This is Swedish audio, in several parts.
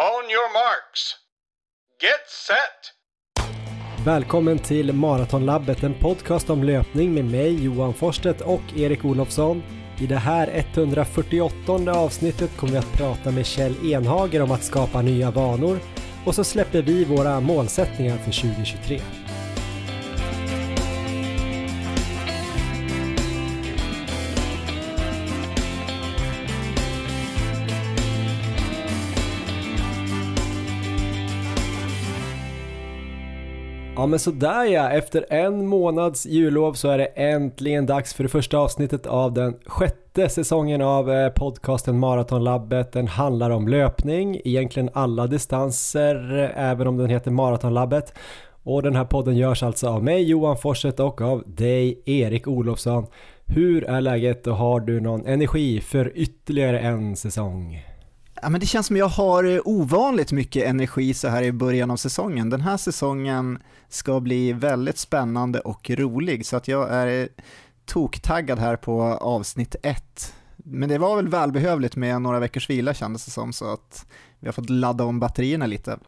On your marks. Get set! Välkommen till Maratonlabbet, en podcast om löpning med mig Johan Forsstedt och Erik Olofsson. I det här 148 avsnittet kommer vi att prata med Kjell Enhager om att skapa nya vanor och så släpper vi våra målsättningar för 2023. Ja men sådär ja, efter en månads jullov så är det äntligen dags för det första avsnittet av den sjätte säsongen av eh, podcasten Maratonlabbet. Den handlar om löpning, egentligen alla distanser, även om den heter Maratonlabbet. Och den här podden görs alltså av mig Johan Forseth och av dig Erik Olofsson. Hur är läget och har du någon energi för ytterligare en säsong? Ja, men det känns som jag har eh, ovanligt mycket energi så här i början av säsongen. Den här säsongen ska bli väldigt spännande och rolig så att jag är eh, toktaggad här på avsnitt ett. Men det var väl välbehövligt med några veckors vila kändes det som så att vi har fått ladda om batterierna lite.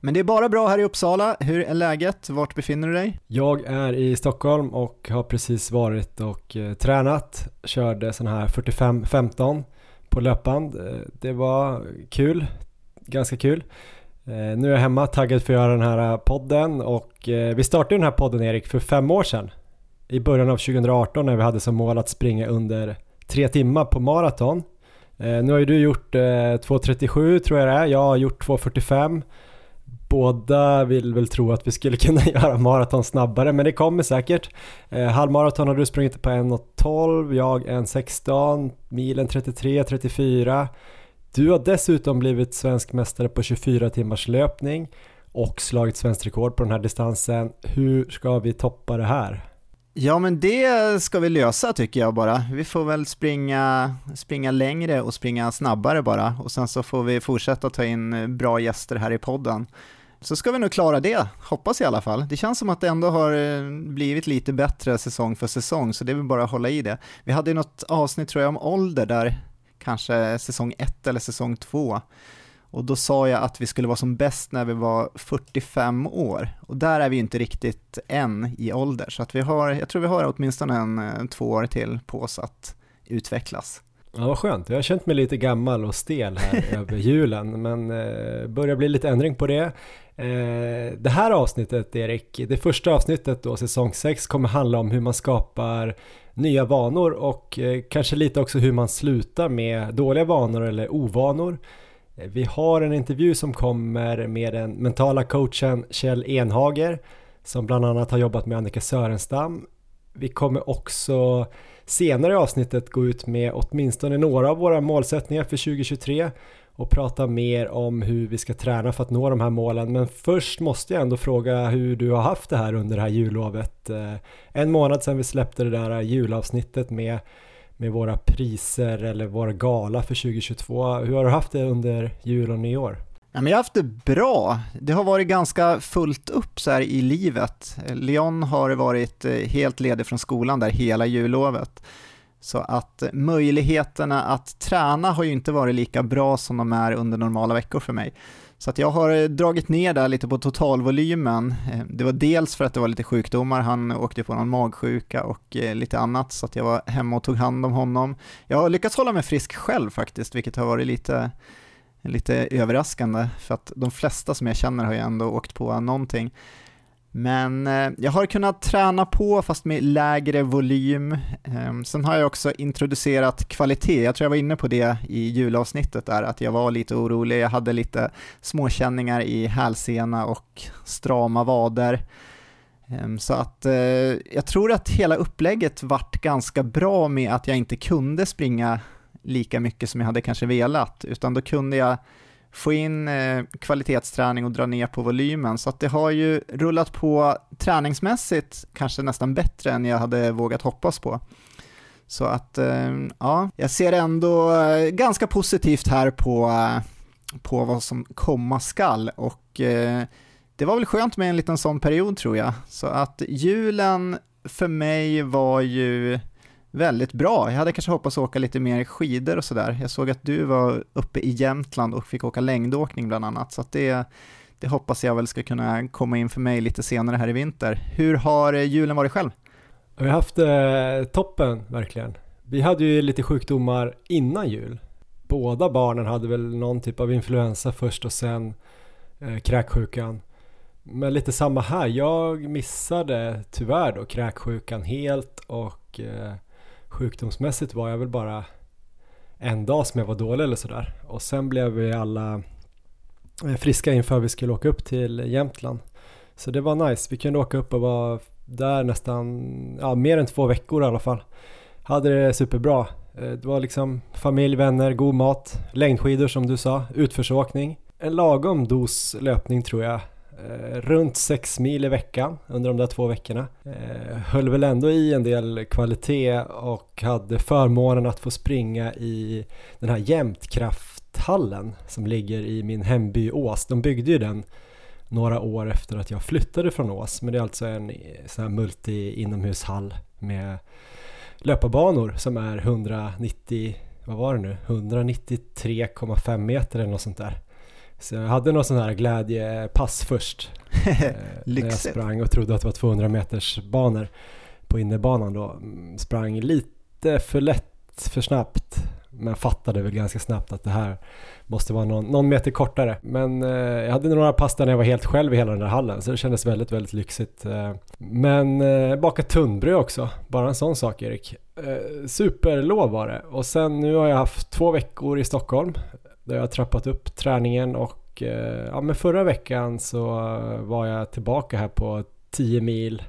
Men det är bara bra här i Uppsala. Hur är läget? Vart befinner du dig? Jag är i Stockholm och har precis varit och eh, tränat. Körde sån här 45-15 på löpband. Eh, det var kul, ganska kul. Eh, nu är jag hemma, taggad för att göra den här eh, podden och vi startade den här podden Erik för fem år sedan. I början av 2018 när vi hade som mål att springa under tre timmar på maraton. Nu har ju du gjort 2.37 tror jag det är, jag har gjort 2.45 båda vill väl tro att vi skulle kunna göra maraton snabbare, men det kommer säkert. Eh, halvmaraton har du sprungit på 1.12, jag 1.16, milen 33, 34. Du har dessutom blivit svensk mästare på 24 timmars löpning och slagit svenskt rekord på den här distansen. Hur ska vi toppa det här? Ja men det ska vi lösa tycker jag bara. Vi får väl springa, springa längre och springa snabbare bara och sen så får vi fortsätta ta in bra gäster här i podden så ska vi nog klara det, hoppas i alla fall. Det känns som att det ändå har eh, blivit lite bättre säsong för säsong, så det är väl bara att hålla i det. Vi hade ju något avsnitt tror jag om ålder där, kanske säsong 1 eller säsong 2. Och då sa jag att vi skulle vara som bäst när vi var 45 år. Och där är vi inte riktigt än i ålder, så att vi har, jag tror vi har åtminstone en, eh, två år till på oss att utvecklas. Ja, vad skönt. Jag har känt mig lite gammal och stel här över julen, men eh, börjar bli lite ändring på det. Eh, det här avsnittet, Erik, det första avsnittet då, säsong 6, kommer handla om hur man skapar nya vanor och eh, kanske lite också hur man slutar med dåliga vanor eller ovanor. Eh, vi har en intervju som kommer med den mentala coachen Kjell Enhager som bland annat har jobbat med Annika Sörenstam. Vi kommer också senare i avsnittet gå ut med åtminstone några av våra målsättningar för 2023 och prata mer om hur vi ska träna för att nå de här målen. Men först måste jag ändå fråga hur du har haft det här under det här jullovet. Eh, en månad sedan vi släppte det där julavsnittet med, med våra priser eller vår gala för 2022. Hur har du haft det under jul och nyår? Ja, men jag har haft det bra. Det har varit ganska fullt upp så här i livet. Leon har varit eh, helt ledig från skolan där hela jullovet. Så att eh, möjligheterna att träna har ju inte varit lika bra som de är under normala veckor för mig. Så att jag har eh, dragit ner där lite på totalvolymen. Det var dels för att det var lite sjukdomar, han åkte på någon magsjuka och lite annat, så att jag var hemma och tog hand om honom. Jag har lyckats hålla mig frisk själv faktiskt, vilket har varit lite, lite överraskande, för att de flesta som jag känner har ju ändå åkt på någonting. Men eh, jag har kunnat träna på fast med lägre volym. Eh, sen har jag också introducerat kvalitet. Jag tror jag var inne på det i julavsnittet där, att jag var lite orolig. Jag hade lite småkänningar i hälsena och strama vader. Eh, så att eh, jag tror att hela upplägget vart ganska bra med att jag inte kunde springa lika mycket som jag hade kanske velat, utan då kunde jag få in eh, kvalitetsträning och dra ner på volymen. Så att det har ju rullat på träningsmässigt kanske nästan bättre än jag hade vågat hoppas på. Så att eh, ja, jag ser ändå eh, ganska positivt här på, eh, på vad som komma skall och eh, det var väl skönt med en liten sån period tror jag. Så att julen för mig var ju väldigt bra. Jag hade kanske hoppats åka lite mer skidor och sådär. Jag såg att du var uppe i Jämtland och fick åka längdåkning bland annat, så att det, det hoppas jag väl ska kunna komma in för mig lite senare här i vinter. Hur har eh, julen varit själv? Vi har haft eh, toppen verkligen. Vi hade ju lite sjukdomar innan jul. Båda barnen hade väl någon typ av influensa först och sen eh, kräksjukan. Men lite samma här. Jag missade tyvärr då kräksjukan helt och eh, sjukdomsmässigt var jag väl bara en dag som jag var dålig eller sådär. Och sen blev vi alla eh, friska inför vi skulle åka upp till Jämtland. Så det var nice. Vi kunde åka upp och vara där nästan, ja mer än två veckor i alla fall. Hade det superbra. Eh, det var liksom familj, vänner, god mat, längdskidor som du sa, utförsåkning. En lagom dos löpning tror jag. Eh, runt sex mil i veckan under de där två veckorna. Eh, höll väl ändå i en del kvalitet och hade förmånen att få springa i den här Jämtkrafthallen som ligger i min hemby Ås. De byggde ju den några år efter att jag flyttade från Ås. Men det är alltså en sån här multi-inomhushall med löparbanor som är 190, vad var det nu, 193,5 meter eller något sånt där. Så jag hade någon sån här glädjepass först. eh, när jag sprang och trodde att det var 200 meters banor på innebanan då. Mm, sprang lite för lätt, för snabbt. Men fattade väl ganska snabbt att det här måste vara någon, någon meter kortare. Men eh, jag hade några pass där när jag var helt själv i hela den där hallen så det kändes väldigt, väldigt lyxigt. Eh, men eh, baka tunnbröd också, bara en sån sak Erik. Eh, superlov var det och sen nu har jag haft två veckor i Stockholm där jag har trappat upp träningen och eh, ja, men förra veckan så var jag tillbaka här på 10 mil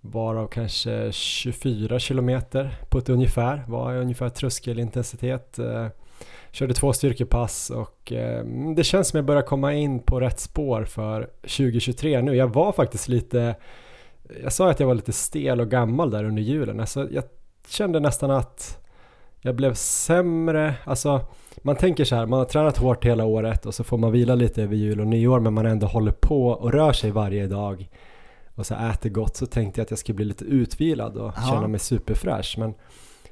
varav kanske 24 kilometer på ett ungefär var ungefär tröskelintensitet. Eh, körde två styrkepass och eh, det känns som jag börjar komma in på rätt spår för 2023 nu. Jag var faktiskt lite, jag sa att jag var lite stel och gammal där under julen. Alltså, jag kände nästan att jag blev sämre, alltså man tänker så här, man har tränat hårt hela året och så får man vila lite över jul och nyår men man ändå håller på och rör sig varje dag och så äter gott så tänkte jag att jag skulle bli lite utvilad och ja. känna mig superfräsch men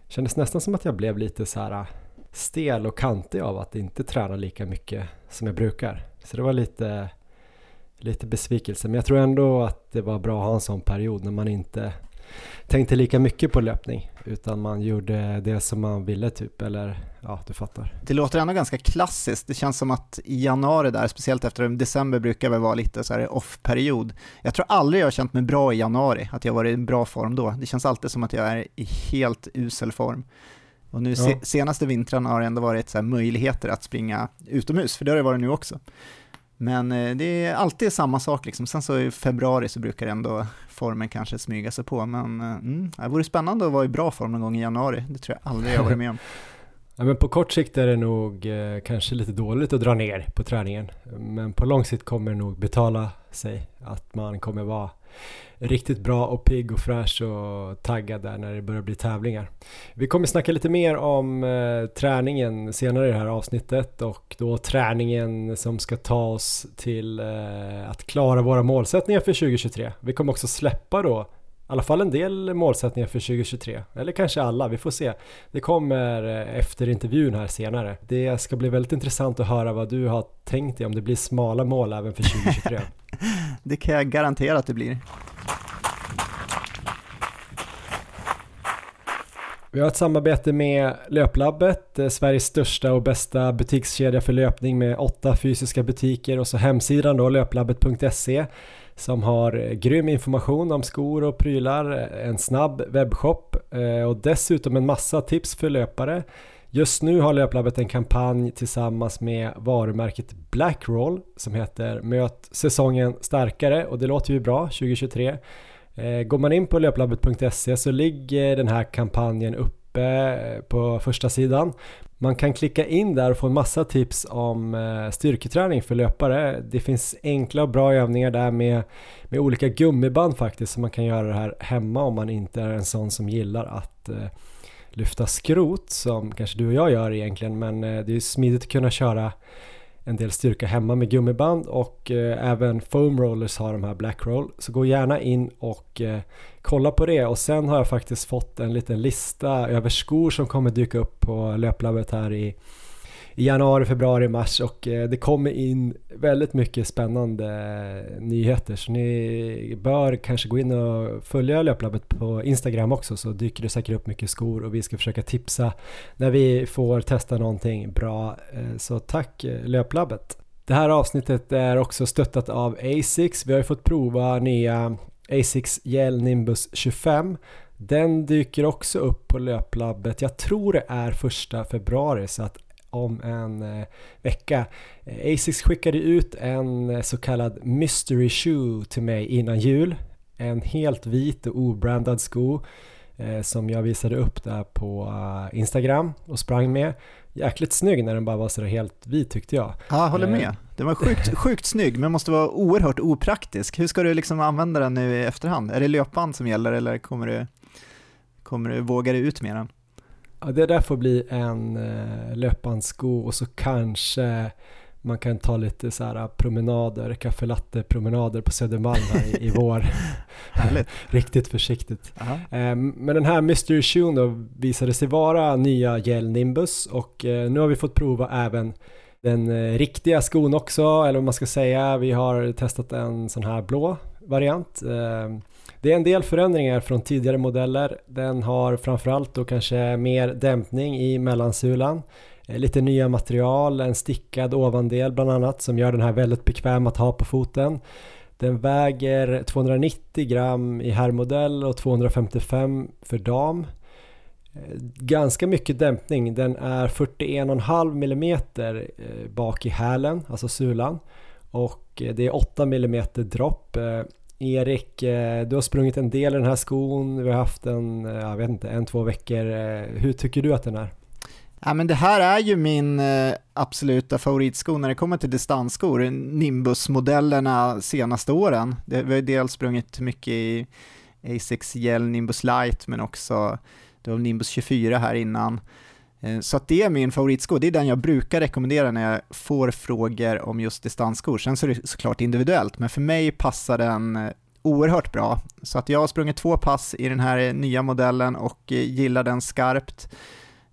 kändes nästan som att jag blev lite så här stel och kantig av att inte träna lika mycket som jag brukar. Så det var lite, lite besvikelse. Men jag tror ändå att det var bra att ha en sån period när man inte tänkte lika mycket på löpning utan man gjorde det som man ville typ eller ja, du fattar. Det låter ändå ganska klassiskt. Det känns som att i januari där, speciellt efter december brukar väl vara lite så här off-period. Jag tror aldrig jag har känt mig bra i januari, att jag varit i bra form då. Det känns alltid som att jag är i helt usel form. Och nu ja. se, senaste vintrarna har det ändå varit så möjligheter att springa utomhus, för det har det varit nu också. Men eh, det är alltid samma sak liksom. Sen så i februari så brukar ändå formen kanske smyga sig på. Men eh, mm, det vore spännande att vara i bra form någon gång i januari. Det tror jag aldrig jag varit med om. Ja, men på kort sikt är det nog eh, kanske lite dåligt att dra ner på träningen. Men på lång sikt kommer det nog betala sig. Att man kommer vara riktigt bra och pigg och fräsch och taggad där när det börjar bli tävlingar. Vi kommer snacka lite mer om eh, träningen senare i det här avsnittet och då träningen som ska ta oss till eh, att klara våra målsättningar för 2023. Vi kommer också släppa då alla fall en del målsättningar för 2023. Eller kanske alla, vi får se. Det kommer eh, efter intervjun här senare. Det ska bli väldigt intressant att höra vad du har tänkt dig om det blir smala mål även för 2023. det kan jag garantera att det blir. Vi har ett samarbete med Löplabbet, eh, Sveriges största och bästa butikskedja för löpning med åtta fysiska butiker och så hemsidan då löplabbet.se som har eh, grym information om skor och prylar, eh, en snabb webbshop eh, och dessutom en massa tips för löpare. Just nu har Löplabbet en kampanj tillsammans med varumärket Blackroll som heter Möt säsongen starkare och det låter ju bra 2023. Går man in på löplabbet.se så ligger den här kampanjen uppe på första sidan. Man kan klicka in där och få en massa tips om eh, styrketräning för löpare. Det finns enkla och bra övningar där med, med olika gummiband faktiskt så man kan göra det här hemma om man inte är en sån som gillar att eh, lyfta skrot som kanske du och jag gör egentligen men eh, det är smidigt att kunna köra en del styrka hemma med gummiband och eh, även foam rollers har de här black roll. Så gå gärna in och eh, kolla på det och sen har jag faktiskt fått en liten lista över skor som kommer dyka upp på löplabbet här i i januari, februari, mars och eh, det kommer in väldigt mycket spännande eh, nyheter så ni bör kanske gå in och följa Löplabbet på Instagram också så dyker det säkert upp mycket skor och vi ska försöka tipsa när vi får testa någonting bra. Eh, så tack eh, Löplabbet! Det här avsnittet är också stöttat av Asics. Vi har ju fått prova nya Asics Gel Nimbus 25 den dyker också upp på löplabbet. Jag tror det är första februari så att om en eh, vecka. Eh, Asics skickade ut en eh, så kallad mystery shoe till mig innan jul. En helt vit och obrandad sko som jag visade upp där på Instagram och sprang med. Jäkligt snygg när den bara var sådär helt vit tyckte jag. Ja, jag håller med. Den var sjukt, sjukt snygg men måste vara oerhört opraktisk. Hur ska du liksom använda den nu i efterhand? Är det löpband som gäller eller kommer du, kommer du våga dig ut med den? Ja, det där får bli en eh, löpbandssko och så kanske man kan ta lite så här promenader, kaffelatte-promenader på Södermalm i, i vår. Riktigt försiktigt. Eh, men den här Mystery Shoe då visade sig vara nya Gel Nimbus och eh, nu har vi fått prova även den eh, riktiga skon också, eller vad man ska säga. Vi har testat en sån här blå variant. Eh, det är en del förändringar från tidigare modeller. Den har framförallt då kanske mer dämpning i mellansulan. Eh, lite nya material, en stickad ovandel bland annat som gör den här väldigt bekväm att ha på foten. Den väger 290 gram i herrmodell och 255 för dam. Eh, ganska mycket dämpning, den är 41,5 mm eh, bak i hälen, alltså sulan. Och det är 8 mm dropp. Erik, du har sprungit en del i den här skon. Vi har haft den, jag vet inte, en, två veckor. Hur tycker du att den är? Ja, men det här är ju min eh, absoluta favoritsko när det kommer till distansskor, Nimbus-modellerna senaste åren. vi har ju dels sprungit mycket i Asics Gel Nimbus Light men också det var Nimbus 24 här innan. Eh, så att det är min favoritsko, det är den jag brukar rekommendera när jag får frågor om just distansskor. Sen så är det såklart individuellt, men för mig passar den eh, oerhört bra. Så att jag har sprungit två pass i den här nya modellen och gillar den skarpt.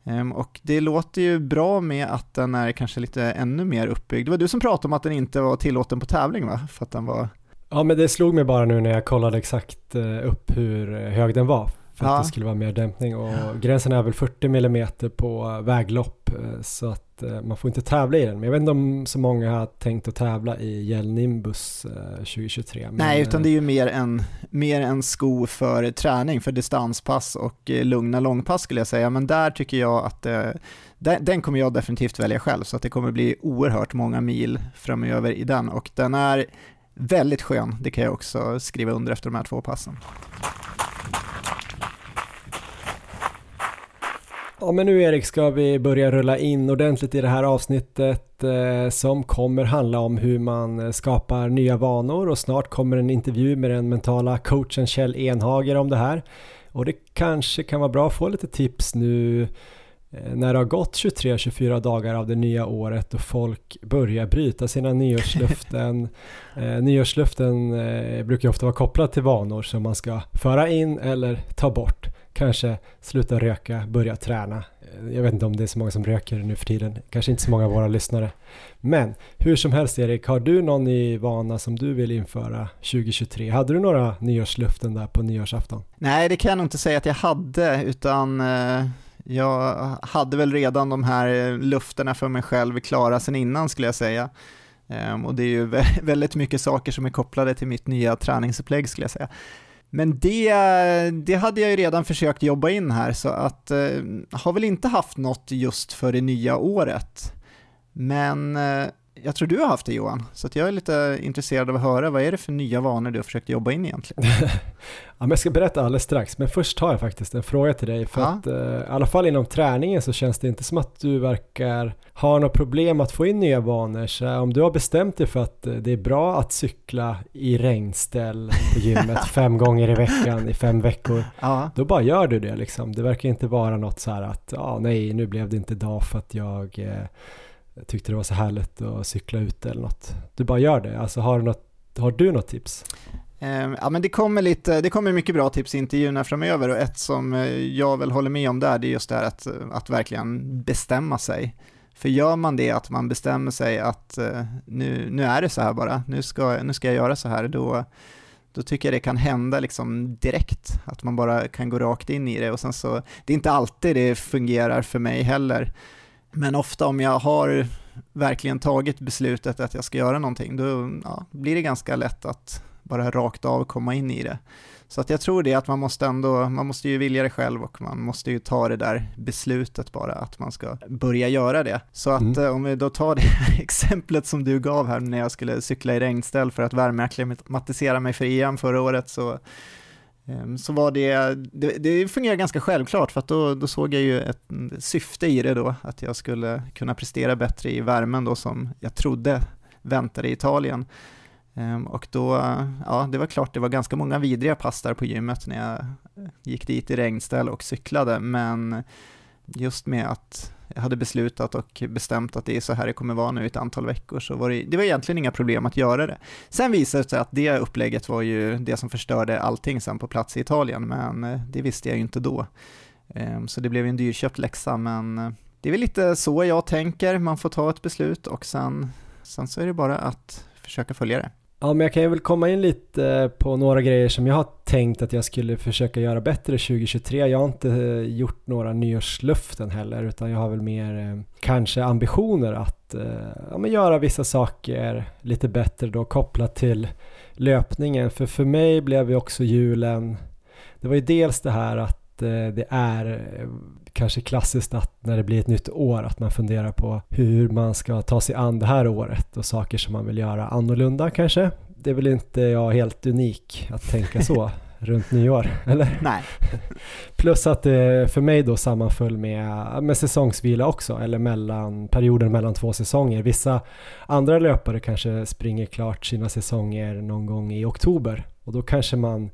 Ehm, och det låter ju bra med att den är kanske lite ännu mer uppbyggd. Det var du som pratade om att den inte var tillåten på tävling va? För att den var... Ja men det slog mig bara nu när jag kollade exakt eh, upp hur eh, hög den var för att det skulle vara mer dämpning och ja. gränsen är väl 40 mm på väglopp eh, så att eh, man får inte tävla i den. Men jag vet inte om så många har tänkt att tävla i Gel Nimbus 2023. Eh, men Nej, utan det är ju mer en, mer en sko för träning, för distanspass och lugna långpass skulle jag säga. Men där tycker jag att den, den kommer jag definitivt välja själv, så att det kommer bli oerhört många mil framöver i den och den är väldigt skön, det kan jag också skriva under efter de här två passen. Ja men nu Erik ska vi börja rulla in ordentligt i det här avsnittet eh, som kommer handla om hur man eh, skapar nya vanor och snart kommer en intervju med den mentala coachen Kjell Enhager om det här. Och det kanske kan vara bra att få lite tips nu eh, när det har gått 23-24 dagar av det nya året och folk börjar bryta sina nyårslöften. eh, nyårslöften eh, brukar ofta vara kopplat till vanor som man ska föra in eller ta bort kanske sluta röka, börja träna. Jag vet inte om det är så många som röker nu för tiden, kanske inte så många av våra lyssnare. Men hur som helst Erik, har du någon ny vana som du vill införa 2023? Hade du några nyårsluften där på nyårsafton? Nej, det kan jag nog inte säga att jag hade, utan eh, jag hade väl redan de här eh, lufterna för mig själv klara sedan innan skulle jag säga. Ehm, och det är ju väldigt mycket saker som är kopplade till mitt nya träningsupplägg skulle jag säga. Men det, det hade jag ju redan försökt jobba in här så att eh, har väl inte haft något just för det nya året. Men eh, jag tror du har haft det Johan, så jag är lite intresserad av att höra vad är det för nya vanor du har försökt jobba in egentligen? ja, jag ska berätta alldeles strax, men först har jag faktiskt en fråga till dig. För ja. att, eh, i alla fall inom träningen så känns det inte som att du verkar ha något problem att få in nya vanor. Så om du har bestämt dig för att eh, det är bra att cykla i regnställ på gymmet fem gånger i veckan i fem veckor, ja. då bara gör du det liksom. Det verkar inte vara något så här att, ja nej, nu blev det inte dag för att jag eh, tyckte det var så härligt att cykla ute eller något. Du bara gör det. Alltså har du något, har du något tips? Ehm, ja, men det kommer, lite, det kommer mycket bra tips i intervjuerna framöver och ett som eh, jag väl håller med om där, det är just det här att, eh, att verkligen bestämma sig. För gör man det, att man bestämmer sig att eh, nu, nu är det så här bara, nu ska, nu ska jag göra så här, då, då tycker jag det kan hända liksom direkt, att man bara kan gå rakt in i det och sen så, det är inte alltid det fungerar för mig heller, men ofta om jag har verkligen tagit beslutet att jag ska göra någonting, då ja, blir det ganska lätt att bara rakt av komma in i det. Så att jag tror det att man måste ändå, man måste ju vilja det själv och man måste ju ta det där beslutet bara att man ska börja göra det. Så att mm. Eh, om vi då tar det exemplet som du gav här när jag skulle cykla i regnställ för att värmeacklimatisera mig för EM förra året så Ehm, så var det, det, det fungerade ganska självklart för att då, då såg jag ju ett syfte i det då, att jag skulle kunna prestera bättre i värmen då som jag trodde väntade i Italien. Ehm, och då, ja det var klart det var ganska många vidriga pass där på gymmet när jag gick dit i regnställ och cyklade, men just med att hade beslutat och bestämt att det är så här det kommer vara nu i ett antal veckor så var det, det var egentligen inga problem att göra det. Sen visade det sig att det upplägget var ju det som förstörde allting sen på plats i Italien, men eh, det visste jag ju inte då. Ehm, så det blev en dyrköpt läxa, men eh, det är väl lite så jag tänker, man får ta ett beslut och sen, sen så är det bara att försöka följa det. Ja, men jag kan ju väl komma in lite eh, på några grejer som jag har tänkt att jag skulle försöka göra bättre 2023. Jag har inte eh, gjort några nyårslöften heller, utan jag har väl mer eh, kanske ambitioner att ja, men göra vissa saker lite bättre då kopplat till löpningen. För för mig blev ju också julen, det var ju dels det här att det är kanske klassiskt att när det blir ett nytt år att man funderar på hur man ska ta sig an det här året och saker som man vill göra annorlunda kanske. Det är väl inte jag helt unik att tänka så runt nyår, eller? Nej. Plus att det för mig då sammanföll med, med säsongsvila också, eller mellan perioden mellan två säsonger. Vissa andra löpare kanske springer klart sina säsonger någon gång i oktober och då kanske man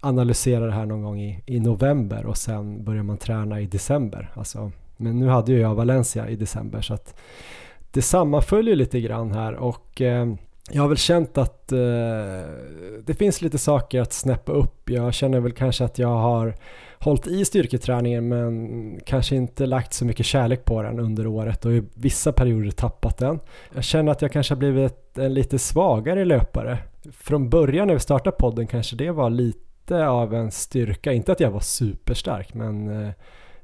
analysera det här någon gång i, i november och sen börjar man träna i december. Alltså, men nu hade ju jag Valencia i december så att det sammanföljer lite grann här och eh, jag har väl känt att eh, det finns lite saker att snäppa upp. Jag känner väl kanske att jag har hållit i styrketräningen men kanske inte lagt så mycket kärlek på den under året och i vissa perioder tappat den. Jag känner att jag kanske har blivit en lite svagare löpare. Från början när vi startade podden kanske det var lite lite av en styrka, inte att jag var superstark men eh,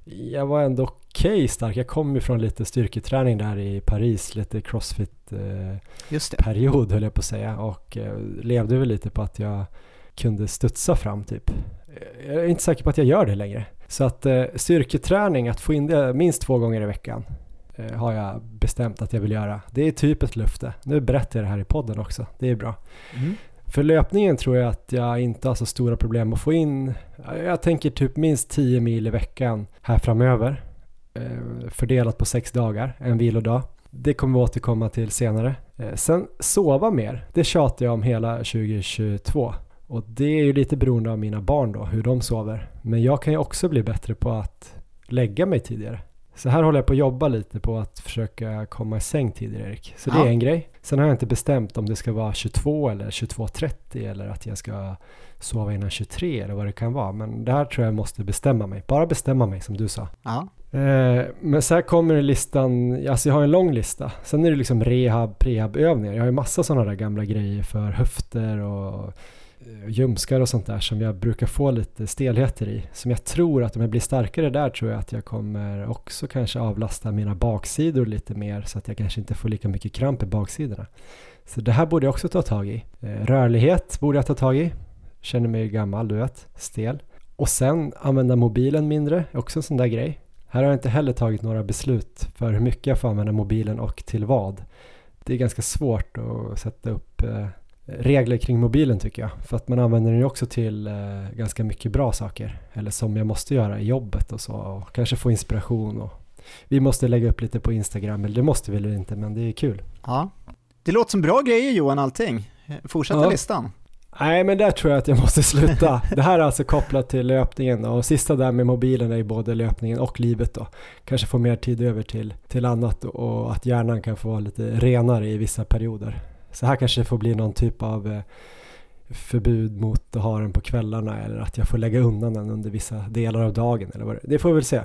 jag var ändå okej okay stark. Jag kom ju från lite styrketräning där i Paris, lite crossfit eh, höll jag på att säga och eh, levde väl lite på att jag kunde studsa fram typ. Jag är inte säker på att jag gör det längre. Så att styrketräning, att få in det minst två gånger i veckan har jag bestämt att jag vill göra. Det är typ ett löfte. Nu berättar jag det här i podden också. Det är bra. Mm. För löpningen tror jag att jag inte har så stora problem att få in. Jag tänker typ minst 10 mil i veckan här framöver. Eh, fördelat på sex dagar, en vilodag. Det kommer vi återkomma till senare. Eh, sen sova mer, det tjatar jag om hela 2022. Och det är ju lite beroende av mina barn då, hur de sover. Men jag kan ju också bli bättre på att lägga mig tidigare. Så här håller jag på att jobba lite på att försöka komma i säng tidigare Erik. Så ja. det är en grej. Sen har jag inte bestämt om det ska vara 22 eller 22.30 eller att jag ska sova innan 23 eller vad det kan vara. Men det här tror jag måste bestämma mig. Bara bestämma mig som du sa. Ja. Eh, men så här kommer listan, alltså jag har en lång lista. Sen är det liksom rehab, prehabövningar. Jag har ju massa sådana där gamla grejer för höfter och Eh, ljumskar och sånt där som jag brukar få lite stelheter i. Som jag tror att om jag blir starkare där tror jag att jag kommer också kanske avlasta mina baksidor lite mer så att jag kanske inte får lika mycket kramp i baksidorna. Så det här borde jag också ta tag i. Eh, rörlighet borde jag ta tag i. Känner mig gammal, du vet, stel. Och sen använda mobilen mindre, också en sån där grej. Här har jag inte heller tagit några beslut för hur mycket jag får använda mobilen och till vad. Det är ganska svårt att sätta upp eh, regler kring mobilen tycker jag. För att man använder den ju också till eh, ganska mycket bra saker. Eller som jag måste göra i jobbet och så. Och kanske få inspiration och vi måste lägga upp lite på Instagram. Eller det måste vi väl inte men det är kul. Ja, det låter som bra grejer Johan allting. Fortsätta ja. listan. Nej, men där tror jag att jag måste sluta. Det här är alltså kopplat till löpningen och sista där med mobilen är ju både löpningen och livet då. Kanske få mer tid över till, till annat och att hjärnan kan få vara lite renare i vissa perioder. Så här kanske det får bli någon typ av eh, förbud mot att ha den på kvällarna eller att jag får lägga undan den under vissa delar av dagen eller vad det Det får vi väl se.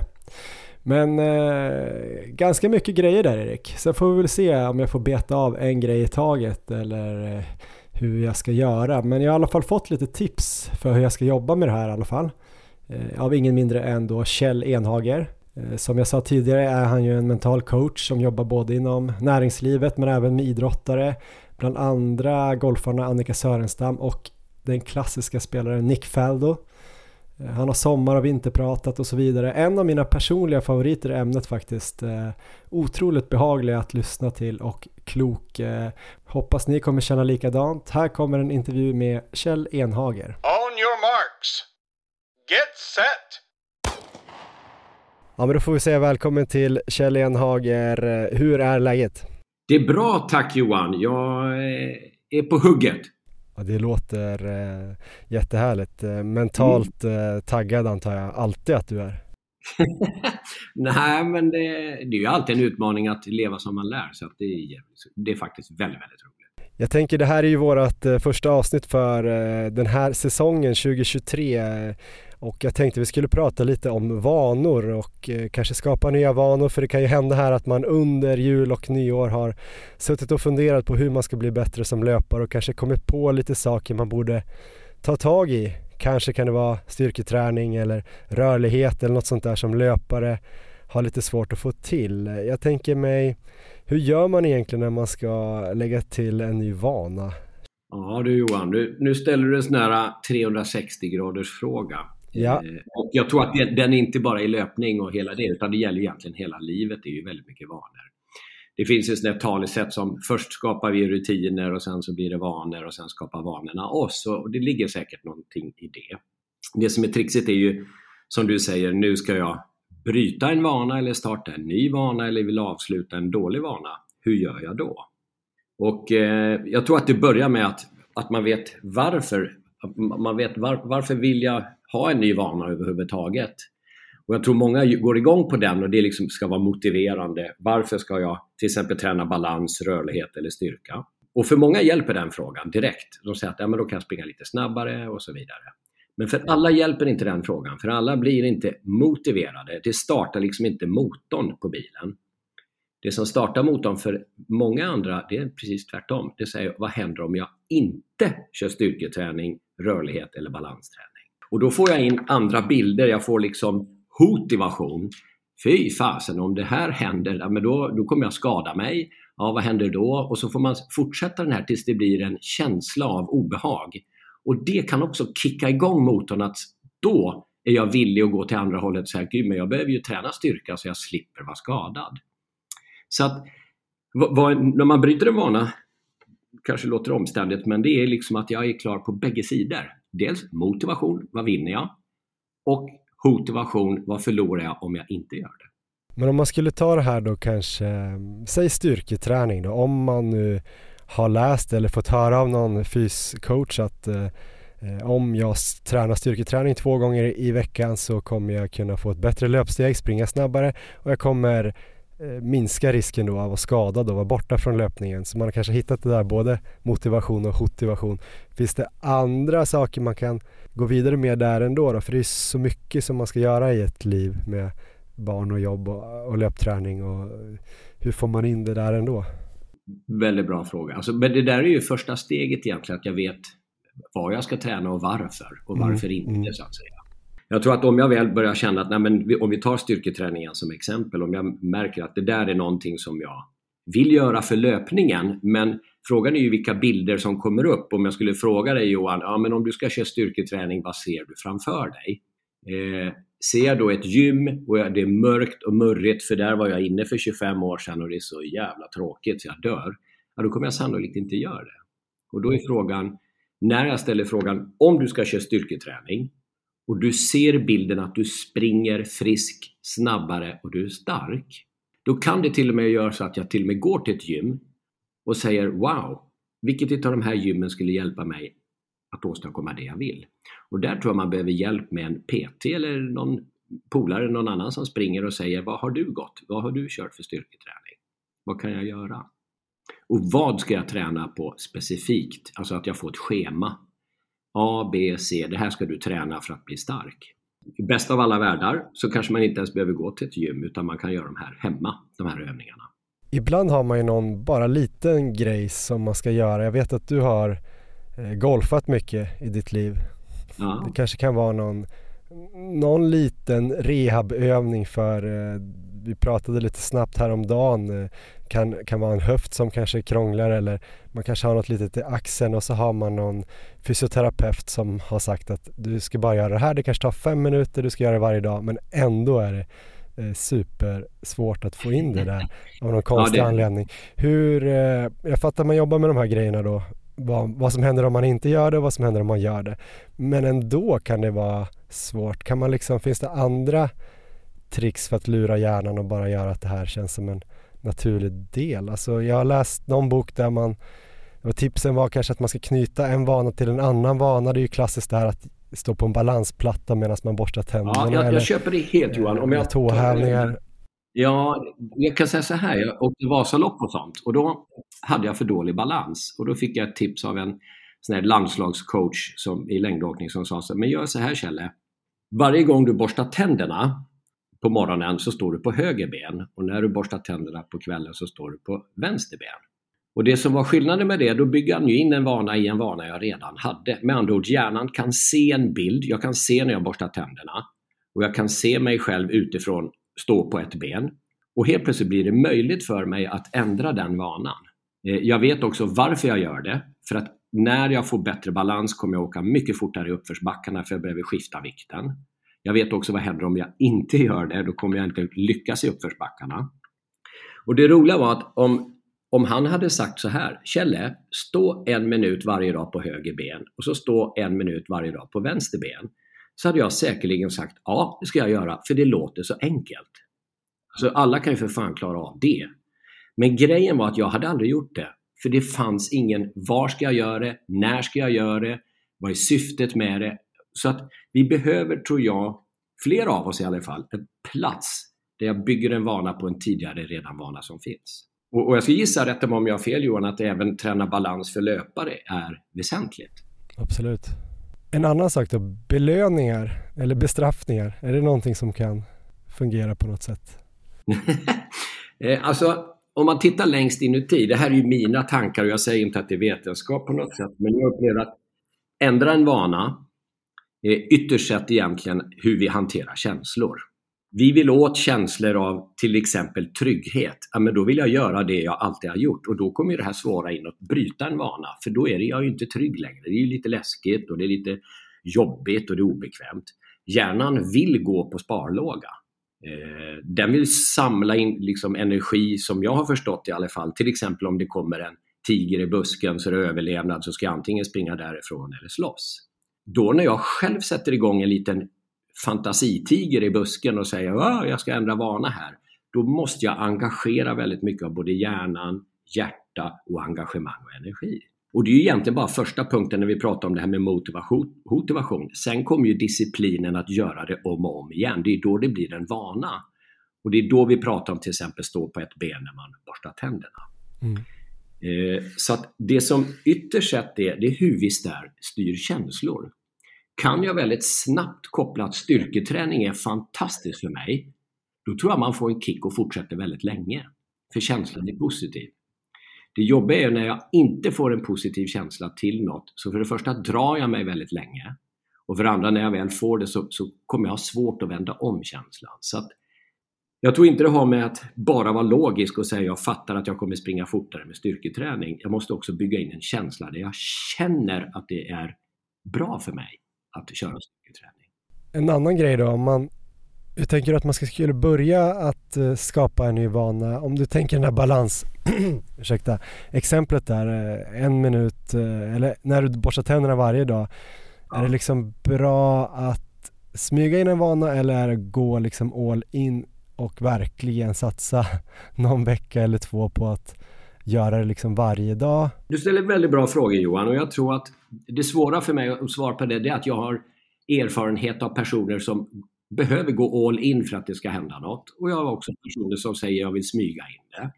Men eh, ganska mycket grejer där Erik. Sen får vi väl se om jag får beta av en grej i taget eller eh, hur jag ska göra. Men jag har i alla fall fått lite tips för hur jag ska jobba med det här i alla fall. Eh, av ingen mindre än då Kjell Enhager. Eh, som jag sa tidigare är han ju en mental coach som jobbar både inom näringslivet men även med idrottare. Bland andra golfarna Annika Sörenstam och den klassiska spelaren Nick Faldo. Eh, han har sommar och vinterpratat och så vidare. En av mina personliga favoriter i ämnet faktiskt. Eh, otroligt behaglig att lyssna till och klok. Eh, hoppas ni kommer känna likadant. Här kommer en intervju med Kjell Enhager. On your marks. Get set. Ja men då får vi säga välkommen till Kjell Enhager. Hur är läget? Det är bra tack Johan. Jag är på hugget. Ja, det låter eh, jättehärligt. Eh, mentalt mm. eh, taggad antar jag alltid att du är. Nej, men det, det, är ju alltid en utmaning att leva som man lär. Så det, är, det är faktiskt väldigt, väldigt roligt. Jag tänker det här är ju vårt eh, första avsnitt för eh, den här säsongen 2023. Och jag tänkte vi skulle prata lite om vanor och eh, kanske skapa nya vanor för det kan ju hända här att man under jul och nyår har suttit och funderat på hur man ska bli bättre som löpare och kanske kommit på lite saker man borde ta tag i. Kanske kan det vara styrketräning eller rörlighet eller något sånt där som löpare har lite svårt att få till. Jag tänker mig, hur gör man egentligen när man ska lägga till en ny vana? Ja du Johan, nu, nu ställer du en sån här 360 graders fråga. Ja. Eh, och jag tror att den är inte bara i löpning och hela det, utan det gäller egentligen hela livet. Det är ju väldigt mycket vanor. Det finns ett sånt talesätt som först skapar vi rutiner och sen så blir det vanor och sen skapar vanorna oss. Och det ligger säkert någonting i det. Det som är trixigt är ju, som du säger, nu ska jag bryta en vana eller starta en ny vana eller vill avsluta en dålig vana. Hur gör jag då? Och eh, jag tror att det börjar med att, att man vet varför. Man vet var, varför vill jag ha en ny vana överhuvudtaget. Och jag tror många går igång på den och det liksom ska vara motiverande. Varför ska jag till exempel träna balans, rörlighet eller styrka? Och för många hjälper den frågan direkt. De säger att ja, men då kan jag springa lite snabbare och så vidare. Men för alla hjälper inte den frågan, för alla blir inte motiverade. Det startar liksom inte motorn på bilen. Det som startar motorn för många andra, det är precis tvärtom. Det säger, vad händer om jag inte kör styrketräning, rörlighet eller balansträning? Och då får jag in andra bilder, jag får liksom hotivation. Fy fasen, om det här händer, ja, men då, då kommer jag skada mig. Ja, vad händer då? Och så får man fortsätta den här tills det blir en känsla av obehag. Och det kan också kicka igång motorn att då är jag villig att gå till andra hållet och säga, Gud, men jag behöver ju träna styrka så jag slipper vara skadad. Så att vad, när man bryter en vana, kanske låter omständigt, men det är liksom att jag är klar på bägge sidor dels motivation, vad vinner jag? Och motivation, vad förlorar jag om jag inte gör det? Men om man skulle ta det här då kanske, säg styrketräning då, om man nu har läst eller fått höra av någon fyscoach att eh, om jag tränar styrketräning två gånger i veckan så kommer jag kunna få ett bättre löpsteg, springa snabbare och jag kommer minska risken då av att vara skadad och vara borta från löpningen. Så man har kanske hittat det där både motivation och motivation. Finns det andra saker man kan gå vidare med där ändå då? För det är så mycket som man ska göra i ett liv med barn och jobb och, och löpträning och hur får man in det där ändå? Väldigt bra fråga. Alltså, men det där är ju första steget egentligen, att jag vet vad jag ska träna och varför och varför mm, inte mm. så att säga. Jag tror att om jag väl börjar känna att, nej, men om vi tar styrketräningen som exempel, om jag märker att det där är någonting som jag vill göra för löpningen, men frågan är ju vilka bilder som kommer upp. Om jag skulle fråga dig Johan, ja, men om du ska köra styrketräning, vad ser du framför dig? Eh, ser jag då ett gym och det är mörkt och murrigt, för där var jag inne för 25 år sedan och det är så jävla tråkigt så jag dör, ja, då kommer jag sannolikt inte göra det. Och då är frågan, när jag ställer frågan om du ska köra styrketräning, och du ser bilden att du springer frisk, snabbare och du är stark. Då kan det till och med göra så att jag till och med går till ett gym och säger Wow, vilket av de här gymmen skulle hjälpa mig att åstadkomma det jag vill. Och där tror jag man behöver hjälp med en PT eller någon polare, någon annan som springer och säger vad har du gått? Vad har du kört för styrketräning? Vad kan jag göra? Och vad ska jag träna på specifikt? Alltså att jag får ett schema. A, B, C. Det här ska du träna för att bli stark. I bästa av alla världar så kanske man inte ens behöver gå till ett gym utan man kan göra de här hemma, de här övningarna. Ibland har man ju någon bara liten grej som man ska göra. Jag vet att du har eh, golfat mycket i ditt liv. Ja. Det kanske kan vara någon, någon liten rehabövning för eh, vi pratade lite snabbt häromdagen, eh, kan, kan vara en höft som kanske krånglar eller man kanske har något litet i axeln och så har man någon fysioterapeut som har sagt att du ska bara göra det här, det kanske tar fem minuter, du ska göra det varje dag men ändå är det eh, supersvårt att få in det där av någon konstig ja, det... anledning. Hur, eh, jag fattar man jobbar med de här grejerna då, vad, vad som händer om man inte gör det och vad som händer om man gör det. Men ändå kan det vara svårt. Kan man liksom, finns det andra tricks för att lura hjärnan och bara göra att det här känns som en naturlig del. Alltså jag har läst någon bok där man tipsen var kanske att man ska knyta en vana till en annan vana. Det är ju klassiskt det här att stå på en balansplatta medan man borstar tänderna. Ja, jag, jag köper det helt Johan. Om jag, tåhävningar. Ja, jag kan säga så här. Jag åkte Vasalopp och sånt och då hade jag för dålig balans. Och då fick jag ett tips av en sån här landslagscoach som, i längdåkning som sa så men gör så här Kjelle. Varje gång du borstar tänderna på morgonen så står du på höger ben och när du borstar tänderna på kvällen så står du på vänster ben. Och det som var skillnaden med det, då bygger han ju in en vana i en vana jag redan hade. Med andra ord, hjärnan kan se en bild. Jag kan se när jag borstar tänderna och jag kan se mig själv utifrån stå på ett ben. Och helt plötsligt blir det möjligt för mig att ändra den vanan. Eh, jag vet också varför jag gör det. För att när jag får bättre balans kommer jag åka mycket fortare i uppförsbackarna för jag behöver skifta vikten. Jag vet också vad händer om jag inte gör det, då kommer jag inte lyckas i uppförsbackarna. Och det roliga var att om, om han hade sagt så här, Kjelle, stå en minut varje dag på höger ben och så stå en minut varje dag på vänster ben. Så hade jag säkerligen sagt, ja det ska jag göra, för det låter så enkelt. Så alla kan ju för fan klara av det. Men grejen var att jag hade aldrig gjort det. För det fanns ingen, var ska jag göra det? När ska jag göra det? Vad är syftet med det? Så att vi behöver, tror jag, fler av oss i alla fall, en plats där jag bygger en vana på en tidigare redan vana som finns. Och, och jag ska gissa, rätta mig om jag har fel Johan, att även träna balans för löpare är väsentligt. Absolut. En annan sak då, belöningar eller bestraffningar, är det någonting som kan fungera på något sätt? Eh, alltså, om man tittar längst inuti, det här är ju mina tankar och jag säger inte att det är vetenskap på något sätt, men jag upplever att ändra en vana Eh, ytterst sett egentligen hur vi hanterar känslor. Vi vill åt känslor av till exempel trygghet. Ja, men då vill jag göra det jag alltid har gjort och då kommer det här svåra in att bryta en vana för då är det, jag ju inte trygg längre. Det är lite läskigt och det är lite jobbigt och det är obekvämt. Hjärnan vill gå på sparlåga. Eh, den vill samla in liksom energi som jag har förstått i alla fall. Till exempel om det kommer en tiger i busken så är det överlevnad så ska jag antingen springa därifrån eller slåss. Då när jag själv sätter igång en liten fantasitiger i busken och säger att jag ska ändra vana här, då måste jag engagera väldigt mycket av både hjärnan, hjärta och engagemang och energi. Och det är ju egentligen bara första punkten när vi pratar om det här med motivation. motivation. Sen kommer ju disciplinen att göra det om och om igen. Det är då det blir en vana. Och det är då vi pratar om till exempel stå på ett ben när man borstar tänderna. Mm. Eh, så att det som ytterst sett är, det är hur vi styr känslor. Kan jag väldigt snabbt koppla att styrketräning är fantastiskt för mig, då tror jag man får en kick och fortsätter väldigt länge. För känslan är positiv. Det jobbiga är när jag inte får en positiv känsla till något, så för det första drar jag mig väldigt länge. Och för det andra, när jag väl får det så, så kommer jag ha svårt att vända om känslan. Så att jag tror inte det har med att bara vara logisk och säga jag fattar att jag kommer springa fortare med styrketräning. Jag måste också bygga in en känsla där jag känner att det är bra för mig att köra styrketräning. En annan grej då, om man hur tänker du att man skulle börja att eh, skapa en ny vana? Om du tänker den där balans, ursäkta, exemplet där, eh, en minut eh, eller när du borstar tänderna varje dag. Ja. Är det liksom bra att smyga in en vana eller är det gå liksom all in och verkligen satsa någon vecka eller två på att göra det liksom varje dag? Du ställer väldigt bra frågor Johan och jag tror att det svåra för mig att svara på det, det är att jag har erfarenhet av personer som behöver gå all in för att det ska hända något. Och jag har också personer som säger jag vill smyga in det.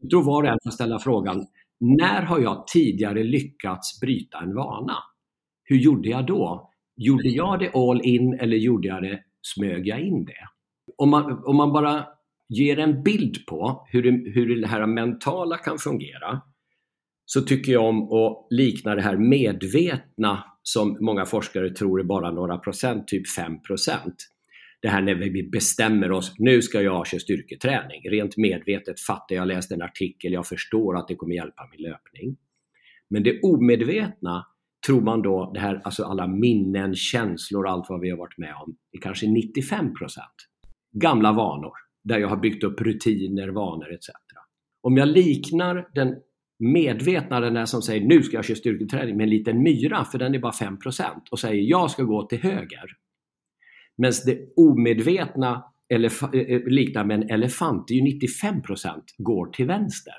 Jag tror var och en får ställa frågan, när har jag tidigare lyckats bryta en vana? Hur gjorde jag då? Gjorde jag det all in eller gjorde jag det, smög jag in det? Om man, om man bara ger en bild på hur det, hur det här mentala kan fungera så tycker jag om att likna det här medvetna som många forskare tror är bara några procent, typ 5 procent. Det här när vi bestämmer oss, nu ska jag köra styrketräning. Rent medvetet fattar jag, läst en artikel, jag förstår att det kommer hjälpa min löpning. Men det omedvetna tror man då, det här, alltså alla minnen, känslor, allt vad vi har varit med om, är kanske 95 procent. Gamla vanor, där jag har byggt upp rutiner, vanor etc. Om jag liknar den medvetna, den där som säger nu ska jag köra styrketräning med en liten myra, för den är bara 5% och säger jag ska gå till höger. Medan det omedvetna elef- eh, liknar med en elefant, det är ju 95% går till vänster.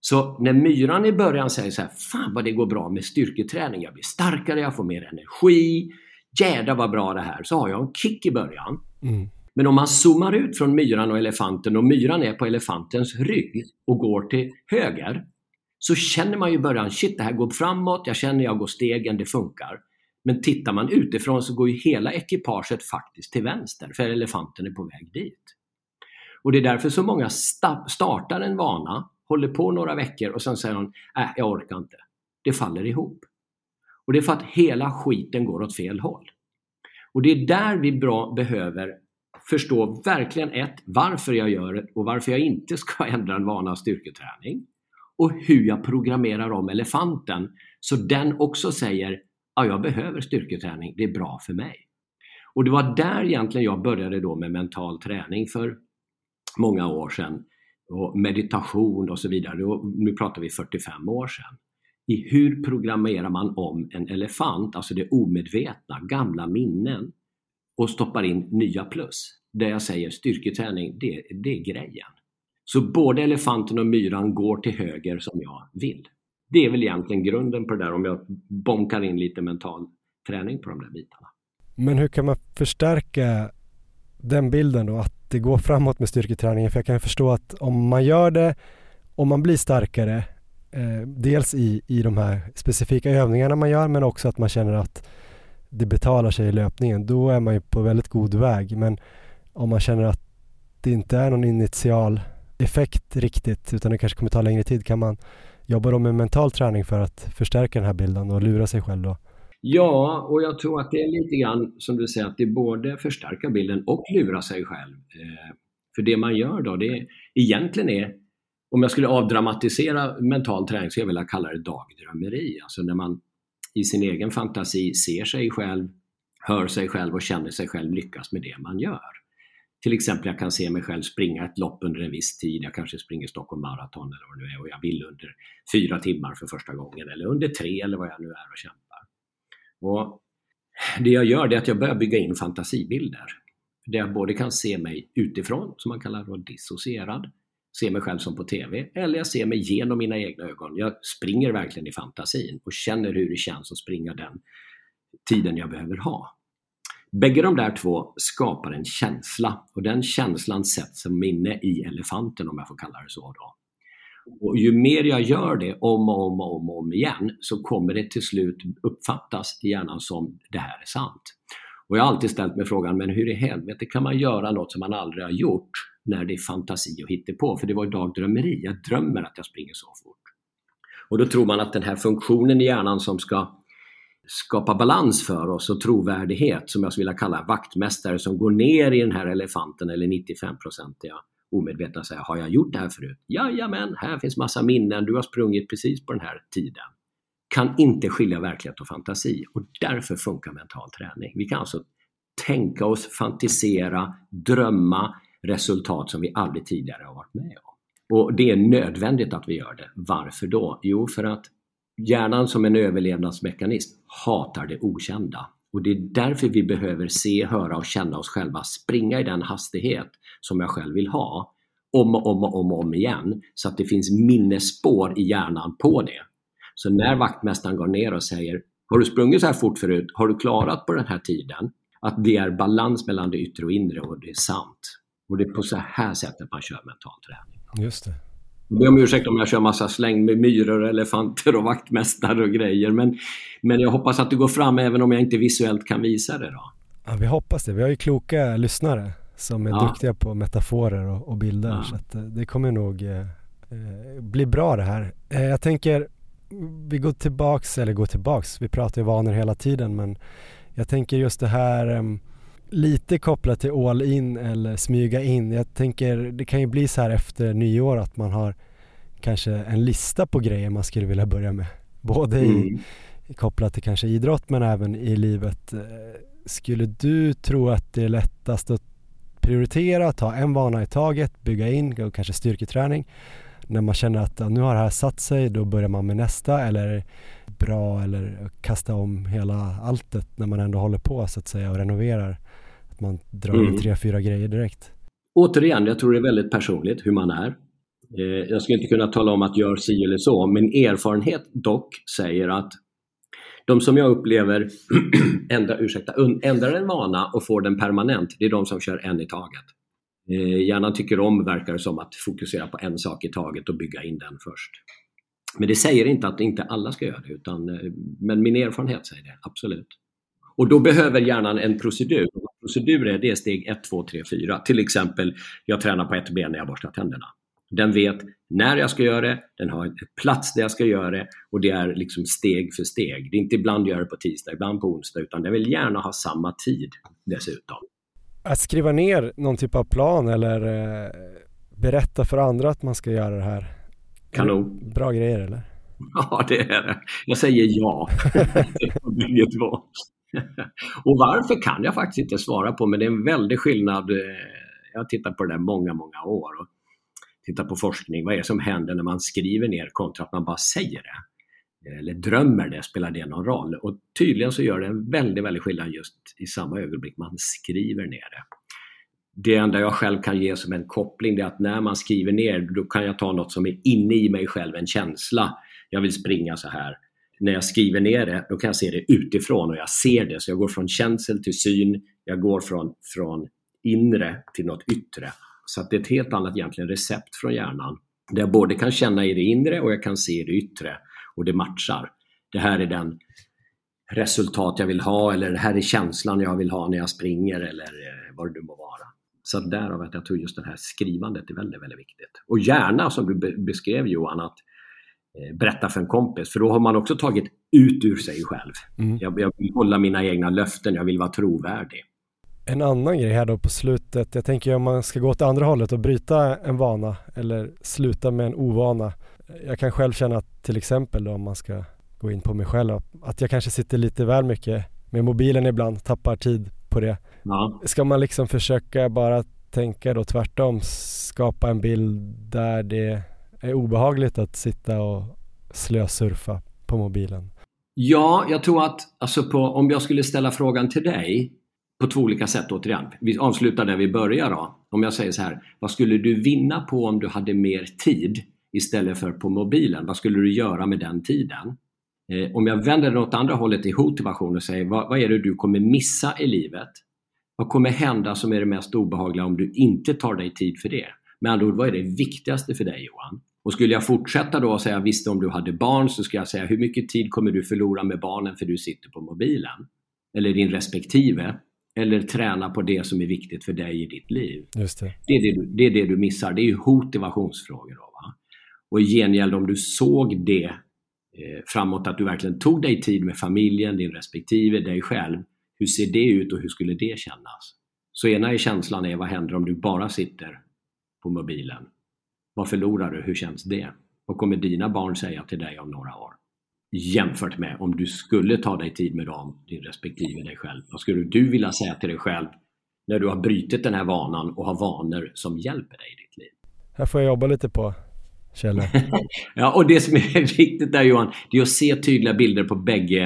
Så när myran i början säger så här, fan vad det går bra med styrketräning, jag blir starkare, jag får mer energi, jädrar vad bra det här, så har jag en kick i början. Mm. Men om man zoomar ut från myran och elefanten och myran är på elefantens rygg och går till höger, så känner man ju i början, shit det här går framåt, jag känner jag går stegen, det funkar. Men tittar man utifrån så går ju hela ekipaget faktiskt till vänster, för elefanten är på väg dit. Och det är därför så många startar en vana, håller på några veckor och sen säger de, äh, jag orkar inte. Det faller ihop. Och det är för att hela skiten går åt fel håll. Och det är där vi bra behöver förstå verkligen ett, varför jag gör det och varför jag inte ska ändra en vana av styrketräning. Och hur jag programmerar om elefanten så den också säger, ja, jag behöver styrketräning, det är bra för mig. Och det var där egentligen jag började då med mental träning för många år sedan. Och meditation och så vidare. Och nu pratar vi 45 år sedan. I hur programmerar man om en elefant, alltså det omedvetna, gamla minnen och stoppar in nya plus. Där jag säger styrketräning, det, det är grejen. Så både elefanten och myran går till höger som jag vill. Det är väl egentligen grunden på det där om jag bonkar in lite mental träning på de där bitarna. Men hur kan man förstärka den bilden då, att det går framåt med styrketräningen? För jag kan förstå att om man gör det, om man blir starkare, eh, dels i, i de här specifika övningarna man gör, men också att man känner att det betalar sig i löpningen, då är man ju på väldigt god väg. Men om man känner att det inte är någon initial effekt riktigt, utan det kanske kommer ta längre tid, kan man jobba då med mental träning för att förstärka den här bilden och lura sig själv då? Ja, och jag tror att det är lite grann som du säger, att det både förstärka bilden och lura sig själv. Eh, för det man gör då, det är egentligen är, om jag skulle avdramatisera mental träning, så jag vilja kalla det dagdrömmeri. Alltså när man i sin egen fantasi ser sig själv, hör sig själv och känner sig själv lyckas med det man gör. Till exempel jag kan se mig själv springa ett lopp under en viss tid. Jag kanske springer Stockholm Marathon eller vad det nu är och jag vill under fyra timmar för första gången eller under tre eller vad jag nu är och kämpar. Och det jag gör är att jag börjar bygga in fantasibilder. Där jag både kan se mig utifrån, som man kallar för dissocierad, se mig själv som på TV, eller jag ser mig genom mina egna ögon. Jag springer verkligen i fantasin och känner hur det känns att springa den tiden jag behöver ha. Bägge de där två skapar en känsla och den känslan sätts som minne i elefanten om jag får kalla det så. Då. Och ju mer jag gör det om och om och om, och om igen så kommer det till slut uppfattas i hjärnan som det här är sant. Och jag har alltid ställt mig frågan, men hur i helvete kan man göra något som man aldrig har gjort när det är fantasi och på? För det var ju dagdrömmeri, jag drömmer att jag springer så fort. Och då tror man att den här funktionen i hjärnan som ska skapa balans för oss och trovärdighet som jag skulle vilja kalla vaktmästare som går ner i den här elefanten eller 95-procentiga omedvetna säga, har jag gjort det här förut? Jajamän, här finns massa minnen, du har sprungit precis på den här tiden. Kan inte skilja verklighet och fantasi och därför funkar mental träning. Vi kan alltså tänka oss, fantisera, drömma resultat som vi aldrig tidigare har varit med om. Och det är nödvändigt att vi gör det. Varför då? Jo, för att Hjärnan som en överlevnadsmekanism hatar det okända. Och det är därför vi behöver se, höra och känna oss själva springa i den hastighet som jag själv vill ha. om och om och om, och om igen så att det finns minnesspår i hjärnan på det. Så när vaktmästaren går ner och säger Har du sprungit så här fort förut? Har du klarat på den här tiden? Att det är balans mellan det yttre och inre och det är sant. Och det är på så här sättet man kör mental träning. Just det. Jag ber om ursäkt om jag kör massa släng med myror, elefanter och vaktmästare och grejer. Men, men jag hoppas att det går fram även om jag inte visuellt kan visa det. Då. Ja, vi hoppas det. Vi har ju kloka lyssnare som är ja. duktiga på metaforer och, och bilder. Ja. Så att, eh, det kommer nog eh, eh, bli bra det här. Eh, jag tänker, vi går tillbaks, eller går tillbaks, vi pratar ju vanor hela tiden men jag tänker just det här eh, lite kopplat till all in eller smyga in. Jag tänker det kan ju bli så här efter nyår att man har kanske en lista på grejer man skulle vilja börja med. Både mm. i, kopplat till kanske idrott men även i livet. Eh, skulle du tro att det är lättast att prioritera, ta en vana i taget, bygga in och kanske styrketräning. När man känner att nu har det här satt sig, då börjar man med nästa eller bra eller kasta om hela alltet när man ändå håller på så att säga och renoverar. Att man drar mm. tre, fyra grejer direkt. Återigen, jag tror det är väldigt personligt hur man är. Eh, jag skulle inte kunna tala om att gör si eller så, men erfarenhet dock säger att de som jag upplever ändrar, ursäkta, ändrar en vana och får den permanent, det är de som kör en i taget. Eh, hjärnan tycker om, verkar som, att fokusera på en sak i taget och bygga in den först. Men det säger inte att inte alla ska göra det, utan, eh, men min erfarenhet säger det, absolut. Och då behöver hjärnan en procedur. Procedur är det steg 1, 2, 3, 4. Till exempel, jag tränar på ett ben när jag borstar tänderna. Den vet när jag ska göra det, den har en plats där jag ska göra det och det är liksom steg för steg. Det är inte ibland gör det på tisdag, ibland på onsdag, utan den vill gärna ha samma tid dessutom. Att skriva ner någon typ av plan eller eh, berätta för andra att man ska göra det här. Kanon. Bra grejer eller? Ja, det är det. Jag säger ja. Bägge två. och varför kan jag faktiskt inte svara på, men det är en väldig skillnad. Eh, jag har tittat på det där många, många år. Och tittat på forskning, vad är det som händer när man skriver ner kontra att man bara säger det? Eller drömmer det, spelar det någon roll? Och tydligen så gör det en väldigt, väldigt skillnad just i samma ögonblick man skriver ner det. Det enda jag själv kan ge som en koppling är att när man skriver ner, då kan jag ta något som är inne i mig själv, en känsla. Jag vill springa så här. När jag skriver ner det, då kan jag se det utifrån och jag ser det. Så jag går från känsel till syn, jag går från, från inre till något yttre. Så att det är ett helt annat egentligen recept från hjärnan. Där jag både kan känna i det inre och jag kan se i det yttre och det matchar. Det här är den resultat jag vill ha eller det här är känslan jag vill ha när jag springer eller eh, vad det nu må vara. Så därav att jag tror just det här skrivandet är väldigt, väldigt viktigt. Och gärna som du beskrev Johan, att berätta för en kompis, för då har man också tagit ut ur sig själv. Mm. Jag, jag vill hålla mina egna löften, jag vill vara trovärdig. En annan grej här då på slutet, jag tänker om man ska gå åt andra hållet och bryta en vana eller sluta med en ovana. Jag kan själv känna att till exempel då om man ska gå in på mig själv, att jag kanske sitter lite väl mycket med mobilen ibland, tappar tid på det. Ja. Ska man liksom försöka bara tänka då tvärtom, skapa en bild där det är obehagligt att sitta och slösurfa på mobilen? Ja, jag tror att alltså på, om jag skulle ställa frågan till dig på två olika sätt återigen. Vi avslutar där vi börjar då. Om jag säger så här, vad skulle du vinna på om du hade mer tid istället för på mobilen? Vad skulle du göra med den tiden? Eh, om jag vänder det åt andra hållet i motivation och säger, vad, vad är det du kommer missa i livet? Vad kommer hända som är det mest obehagliga om du inte tar dig tid för det? Med andra ord, vad är det viktigaste för dig Johan? Och skulle jag fortsätta då och säga, visst om du hade barn så skulle jag säga, hur mycket tid kommer du förlora med barnen för du sitter på mobilen? Eller din respektive? eller träna på det som är viktigt för dig i ditt liv. Just det. Det, är det, du, det är det du missar. Det är ju motivationsfrågor. Då, va? Och i gengäld om du såg det eh, framåt, att du verkligen tog dig tid med familjen, din respektive, dig själv. Hur ser det ut och hur skulle det kännas? Så ena är känslan är, vad händer om du bara sitter på mobilen? Vad förlorar du? Hur känns det? Vad kommer dina barn säga till dig om några år? jämfört med om du skulle ta dig tid med dem, din respektive dig själv. Vad skulle du vilja säga till dig själv när du har brutit den här vanan och har vanor som hjälper dig i ditt liv? Här får jag jobba lite på, Kjelle. ja, och det som är viktigt där Johan, det är att se tydliga bilder på bägge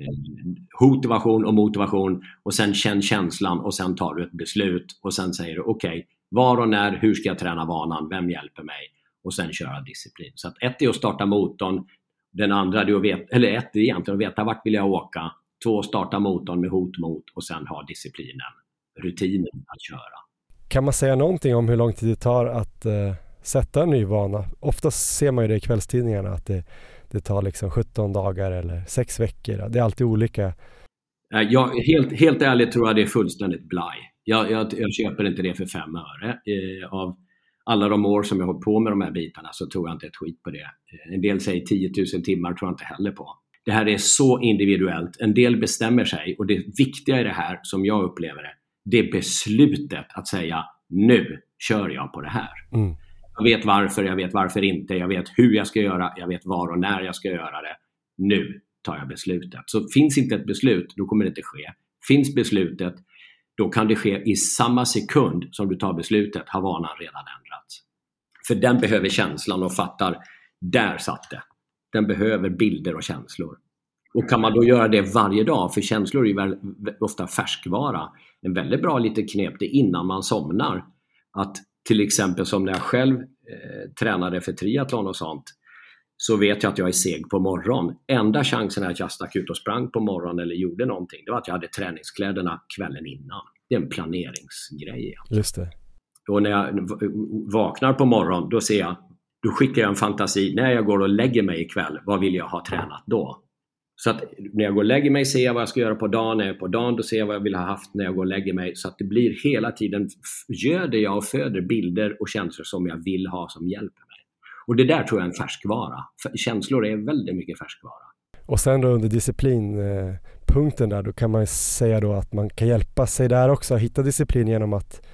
eh, motivation och motivation och sen känn känslan och sen tar du ett beslut och sen säger du okej, okay, Var och när, hur ska jag träna vanan, vem hjälper mig? Och sen köra disciplin. Så att ett är att starta motorn, den andra är att veta, eller ett är egentligen att veta vart vill jag åka, två starta motorn med hot mot och sen ha disciplinen, rutinen att köra. Kan man säga någonting om hur lång tid det tar att eh, sätta en ny vana? Oftast ser man ju det i kvällstidningarna att det, det tar liksom 17 dagar eller 6 veckor. Det är alltid olika. Jag, helt, helt ärligt tror jag det är fullständigt blaj. Jag, jag, jag köper inte det för fem öre. Eh, av alla de år som jag har hållit på med de här bitarna så tror jag inte ett skit på det. En del säger 10 000 timmar, tror jag inte heller på. Det här är så individuellt. En del bestämmer sig och det viktiga i det här, som jag upplever det, det är beslutet att säga nu kör jag på det här. Mm. Jag vet varför, jag vet varför inte, jag vet hur jag ska göra, jag vet var och när jag ska göra det. Nu tar jag beslutet. Så finns inte ett beslut, då kommer det inte ske. Finns beslutet, då kan det ske i samma sekund som du tar beslutet har vanan redan ändrats. För den behöver känslan och fattar, där satt det. Den behöver bilder och känslor. Och kan man då göra det varje dag, för känslor är ju ofta färskvara. En väldigt bra litet knep det är innan man somnar. Att till exempel som när jag själv eh, tränade för triathlon och sånt, så vet jag att jag är seg på morgonen. Enda chansen att jag stack ut och sprang på morgonen eller gjorde någonting, det var att jag hade träningskläderna kvällen innan. Det är en planeringsgrej. Just det. Och när jag vaknar på morgonen, då ser jag, då skickar jag en fantasi, när jag går och lägger mig ikväll, vad vill jag ha tränat då? Så att när jag går och lägger mig ser jag vad jag ska göra på dagen. När jag är på dagen då ser jag vad jag vill ha haft när jag går och lägger mig. Så att det blir hela tiden, göder jag och föder bilder och känslor som jag vill ha som hjälper. Och det där tror jag är en färskvara. Känslor är väldigt mycket färskvara. Och sen då under disciplinpunkten där, då kan man säga då att man kan hjälpa sig där också, hitta disciplin genom att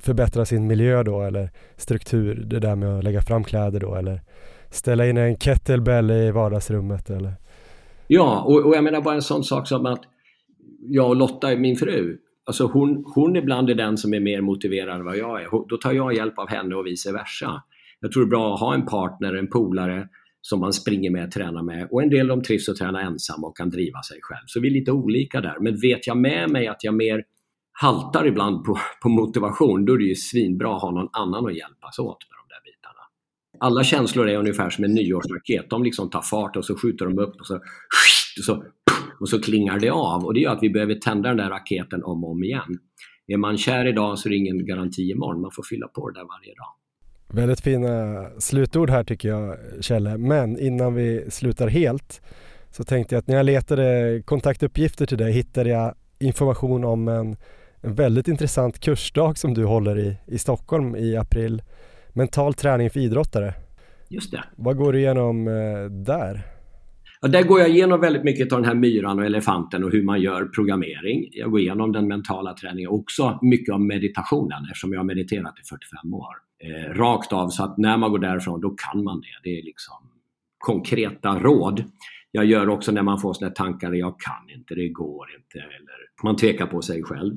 förbättra sin miljö då eller struktur, det där med att lägga fram kläder då eller ställa in en kettlebell i vardagsrummet eller Ja, och, och jag menar bara en sån sak som att jag och Lotta, min fru, alltså hon, hon ibland är den som är mer motiverad än vad jag är. Då tar jag hjälp av henne och vice versa. Jag tror det är bra att ha en partner, en polare som man springer med, tränar med och en del de trivs att träna ensam och kan driva sig själv. Så vi är lite olika där. Men vet jag med mig att jag mer haltar ibland på, på motivation, då är det ju svinbra att ha någon annan att hjälpas åt med de där bitarna. Alla känslor är ungefär som en nyårsraket. De liksom tar fart och så skjuter de upp och så, så, och så klingar det av. Och det gör att vi behöver tända den där raketen om och om igen. Är man kär idag så är det ingen garanti imorgon. Man får fylla på det där varje dag. Väldigt fina slutord här tycker jag, Kjelle. Men innan vi slutar helt så tänkte jag att när jag letade kontaktuppgifter till dig hittade jag information om en, en väldigt intressant kursdag som du håller i, i Stockholm i april. Mental träning för idrottare. Just det. Vad går du igenom eh, där? Ja, där går jag igenom väldigt mycket av den här myran och elefanten och hur man gör programmering. Jag går igenom den mentala träningen och också mycket av meditationen eftersom jag har mediterat i 45 år. Eh, rakt av så att när man går därifrån då kan man det. Det är liksom konkreta råd. Jag gör också när man får sådana tankar, jag kan inte, det går inte, eller man tvekar på sig själv.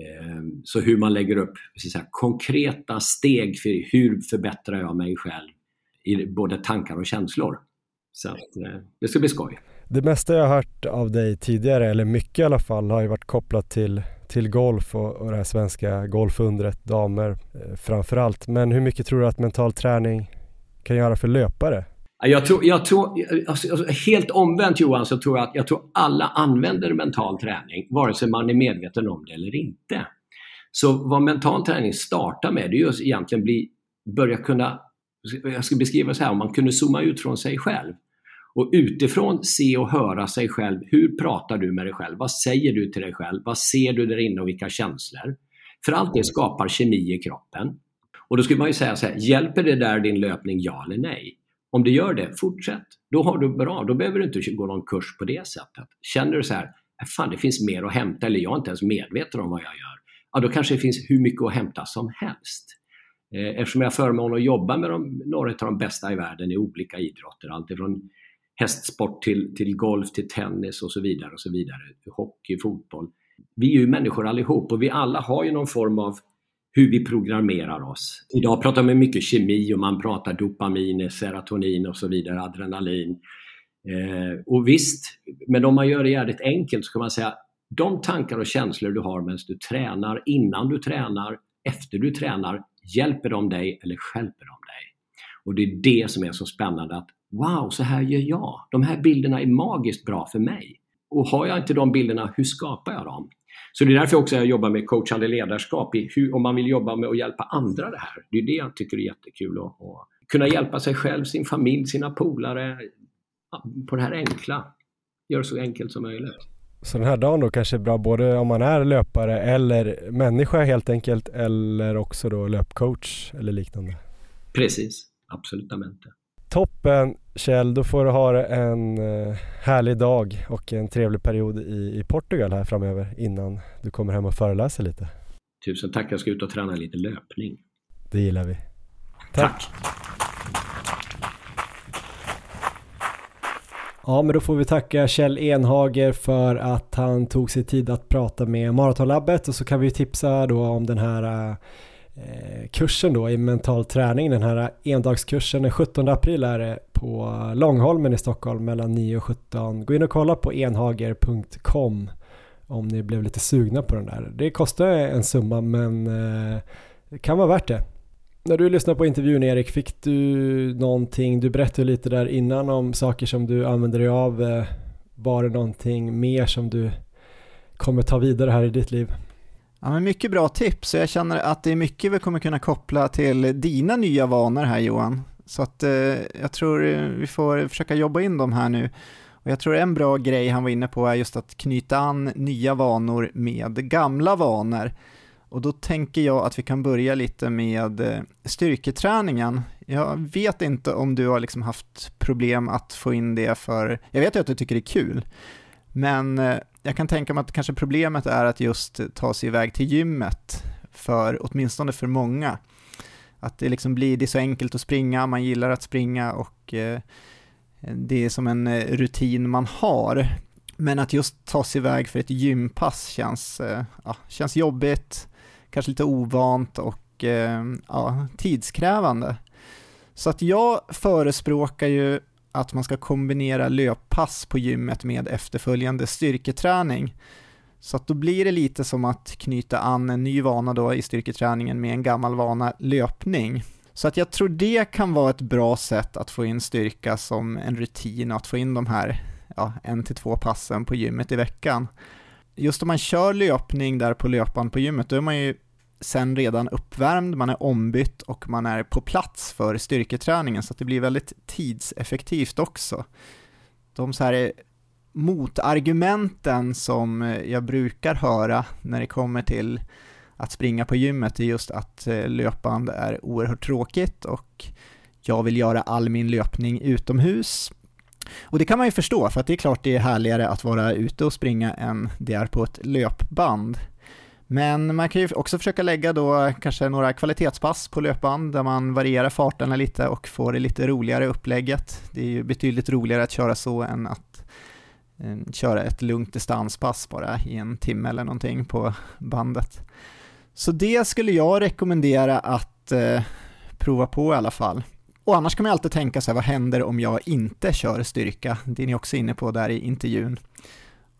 Eh, så hur man lägger upp säga, konkreta steg för hur förbättrar jag mig själv i både tankar och känslor. Så att, eh, det ska bli skoj. Det mesta jag har hört av dig tidigare, eller mycket i alla fall, har ju varit kopplat till, till golf och, och det här svenska golfundret, damer eh, framförallt. Men hur mycket tror du att mental träning kan göra för löpare? Jag tror, jag tror alltså, alltså, helt omvänt Johan, så tror jag att jag tror alla använder mental träning, vare sig man är medveten om det eller inte. Så vad mental träning startar med, det är ju egentligen bli, börja kunna, jag ska beskriva så här, om man kunde zooma ut från sig själv och utifrån se och höra sig själv. Hur pratar du med dig själv? Vad säger du till dig själv? Vad ser du där inne och vilka känslor? För allt det skapar kemi i kroppen. Och då skulle man ju säga så här, hjälper det där din löpning, ja eller nej? Om det gör det, fortsätt. Då har du bra, då behöver du inte gå någon kurs på det sättet. Känner du så här, äh, fan det finns mer att hämta eller jag är inte ens medveten om vad jag gör. Ja, då kanske det finns hur mycket att hämta som helst. Eh, eftersom jag har förmånen att jobba med de, några av de bästa i världen i olika idrotter, alltifrån hästsport till, till golf, till tennis och så vidare. och så vidare. Hockey, fotboll. Vi är ju människor allihop och vi alla har ju någon form av hur vi programmerar oss. Idag pratar man mycket kemi och man pratar dopamin, serotonin och så vidare, adrenalin. Eh, och visst, men om man gör det jävligt enkelt så kan man säga de tankar och känslor du har medan du tränar, innan du tränar, efter du tränar, hjälper de dig eller skälper de dig? Och det är det som är så spännande att wow, så här gör jag. De här bilderna är magiskt bra för mig. Och har jag inte de bilderna, hur skapar jag dem? Så det är därför också jag jobbar med coachande ledarskap, i hur, om man vill jobba med att hjälpa andra det här. Det är det jag tycker är jättekul. Att, att kunna hjälpa sig själv, sin familj, sina polare på det här enkla. Gör det så enkelt som möjligt. Så den här dagen då kanske är bra både om man är löpare eller människa helt enkelt eller också då löpcoach eller liknande? Precis, absolutamente. Toppen Kjell, då får du ha en eh, härlig dag och en trevlig period i, i Portugal här framöver innan du kommer hem och föreläser lite. Tusen tack, jag ska ut och träna lite löpning. Det gillar vi. Tack. tack. Ja, men då får vi tacka Kjell Enhager för att han tog sig tid att prata med Maratonlabbet och så kan vi tipsa då om den här eh, Eh, kursen då i mental träning, den här endagskursen den 17 april är det på Långholmen i Stockholm mellan 9 och 17. Gå in och kolla på enhager.com om ni blev lite sugna på den där. Det kostar en summa men eh, det kan vara värt det. När du lyssnade på intervjun Erik, fick du någonting, du berättade lite där innan om saker som du använder dig av. Eh, var det någonting mer som du kommer ta vidare här i ditt liv? Ja, men mycket bra tips och jag känner att det är mycket vi kommer kunna koppla till dina nya vanor här Johan. Så att eh, jag tror eh, vi får försöka jobba in dem här nu. Och jag tror en bra grej han var inne på är just att knyta an nya vanor med gamla vanor. Och då tänker jag att vi kan börja lite med eh, styrketräningen. Jag vet inte om du har liksom haft problem att få in det för, jag vet ju att du tycker det är kul, men eh, jag kan tänka mig att kanske problemet är att just ta sig iväg till gymmet, för åtminstone för många. Att det liksom blir, det är så enkelt att springa, man gillar att springa och eh, det är som en eh, rutin man har. Men att just ta sig iväg för ett gympass känns, eh, ja, känns jobbigt, kanske lite ovant och eh, ja, tidskrävande. Så att jag förespråkar ju att man ska kombinera löppass på gymmet med efterföljande styrketräning. Så att då blir det lite som att knyta an en ny vana då i styrketräningen med en gammal vana löpning. Så att jag tror det kan vara ett bra sätt att få in styrka som en rutin och att få in de här ja, en till två passen på gymmet i veckan just om man kör löpning där på löpan på gymmet, då är man ju sen redan uppvärmd, man är ombytt och man är på plats för styrketräningen, så att det blir väldigt tidseffektivt också. De så här motargumenten som jag brukar höra när det kommer till att springa på gymmet är just att eh, löpande är oerhört tråkigt och jag vill göra all min löpning utomhus och det kan man ju förstå, för att det är klart det är härligare att vara ute och springa än det är på ett löpband. Men man kan ju också försöka lägga då kanske några kvalitetspass på löpband där man varierar farterna lite och får det lite roligare upplägget. Det är ju betydligt roligare att köra så än att eh, köra ett lugnt distanspass bara i en timme eller någonting på bandet. Så det skulle jag rekommendera att eh, prova på i alla fall. Och annars kan man alltid tänka sig, vad händer om jag inte kör styrka? Det är ni också inne på där i intervjun.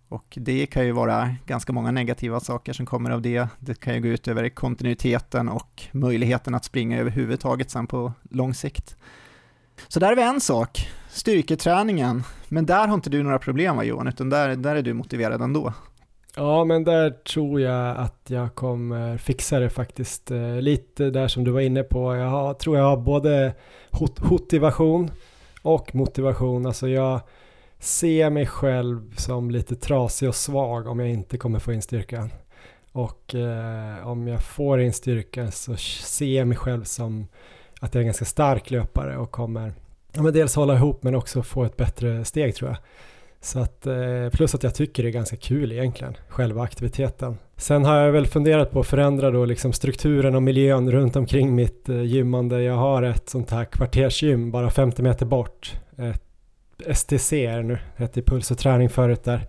Och det kan ju vara ganska många negativa saker som kommer av det. Det kan ju gå ut över kontinuiteten och möjligheten att springa överhuvudtaget sen på lång sikt. Så där är vi en sak, styrketräningen. Men där har inte du några problem va Johan, utan där, där är du motiverad ändå. Ja, men där tror jag att jag kommer fixa det faktiskt. Eh, lite där som du var inne på. Jag har, tror jag har både motivation och motivation. Alltså jag se mig själv som lite trasig och svag om jag inte kommer få in styrkan. Och eh, om jag får in styrkan så ser jag mig själv som att jag är en ganska stark löpare och kommer ja, men dels hålla ihop men också få ett bättre steg tror jag. Så att, eh, plus att jag tycker det är ganska kul egentligen, själva aktiviteten. Sen har jag väl funderat på att förändra då liksom strukturen och miljön runt omkring mitt eh, gymmande. Jag har ett sånt här kvartersgym bara 50 meter bort. Ett STC är nu, hette Puls och träning förut där.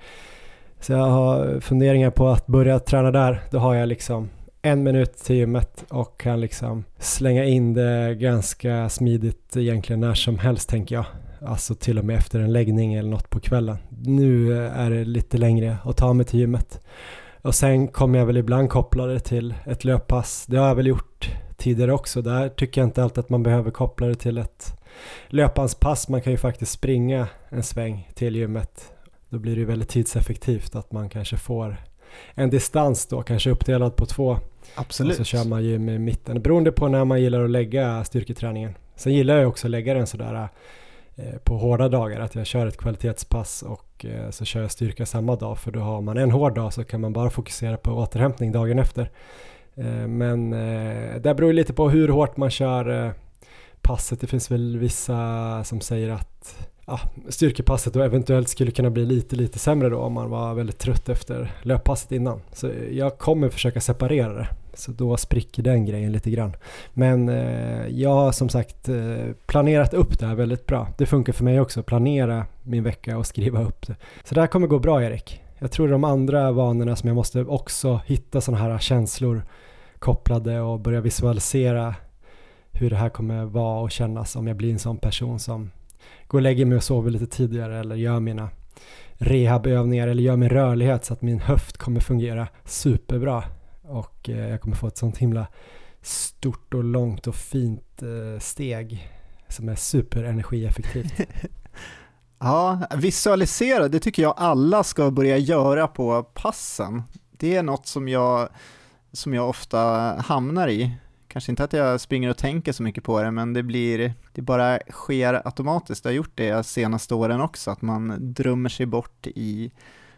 Så jag har funderingar på att börja träna där. Då har jag liksom en minut till gymmet och kan liksom slänga in det ganska smidigt egentligen när som helst tänker jag. Alltså till och med efter en läggning eller något på kvällen. Nu är det lite längre att ta mig till gymmet. Och sen kommer jag väl ibland koppla det till ett löppass. Det har jag väl gjort tidigare också. Där tycker jag inte alltid att man behöver koppla det till ett löpanspass. Man kan ju faktiskt springa en sväng till gymmet. Då blir det ju väldigt tidseffektivt att man kanske får en distans då, kanske uppdelad på två. Absolut. Och så kör man gym i mitten, beroende på när man gillar att lägga styrketräningen. Sen gillar jag också att lägga den sådär eh, på hårda dagar, att jag kör ett kvalitetspass och eh, så kör jag styrka samma dag, för då har man en hård dag så kan man bara fokusera på återhämtning dagen efter. Eh, men det beror lite på hur hårt man kör passet. Det finns väl vissa som säger att ja, styrkepasset då eventuellt skulle kunna bli lite, lite sämre då om man var väldigt trött efter löppasset innan. Så jag kommer försöka separera det. Så då spricker den grejen lite grann. Men eh, jag har som sagt eh, planerat upp det här väldigt bra. Det funkar för mig också, planera min vecka och skriva upp det. Så det här kommer gå bra Erik. Jag tror de andra vanorna som jag måste också hitta sådana här känslor kopplade och börja visualisera hur det här kommer vara och kännas om jag blir en sån person som går och lägger mig och sover lite tidigare eller gör mina rehabövningar eller gör min rörlighet så att min höft kommer fungera superbra och eh, jag kommer få ett sånt himla stort och långt och fint eh, steg som är superenergieffektivt. ja, visualisera, det tycker jag alla ska börja göra på passen. Det är något som jag, som jag ofta hamnar i kanske inte att jag springer och tänker så mycket på det, men det blir, det bara sker automatiskt. Det har gjort det de senaste åren också, att man drömmer sig bort i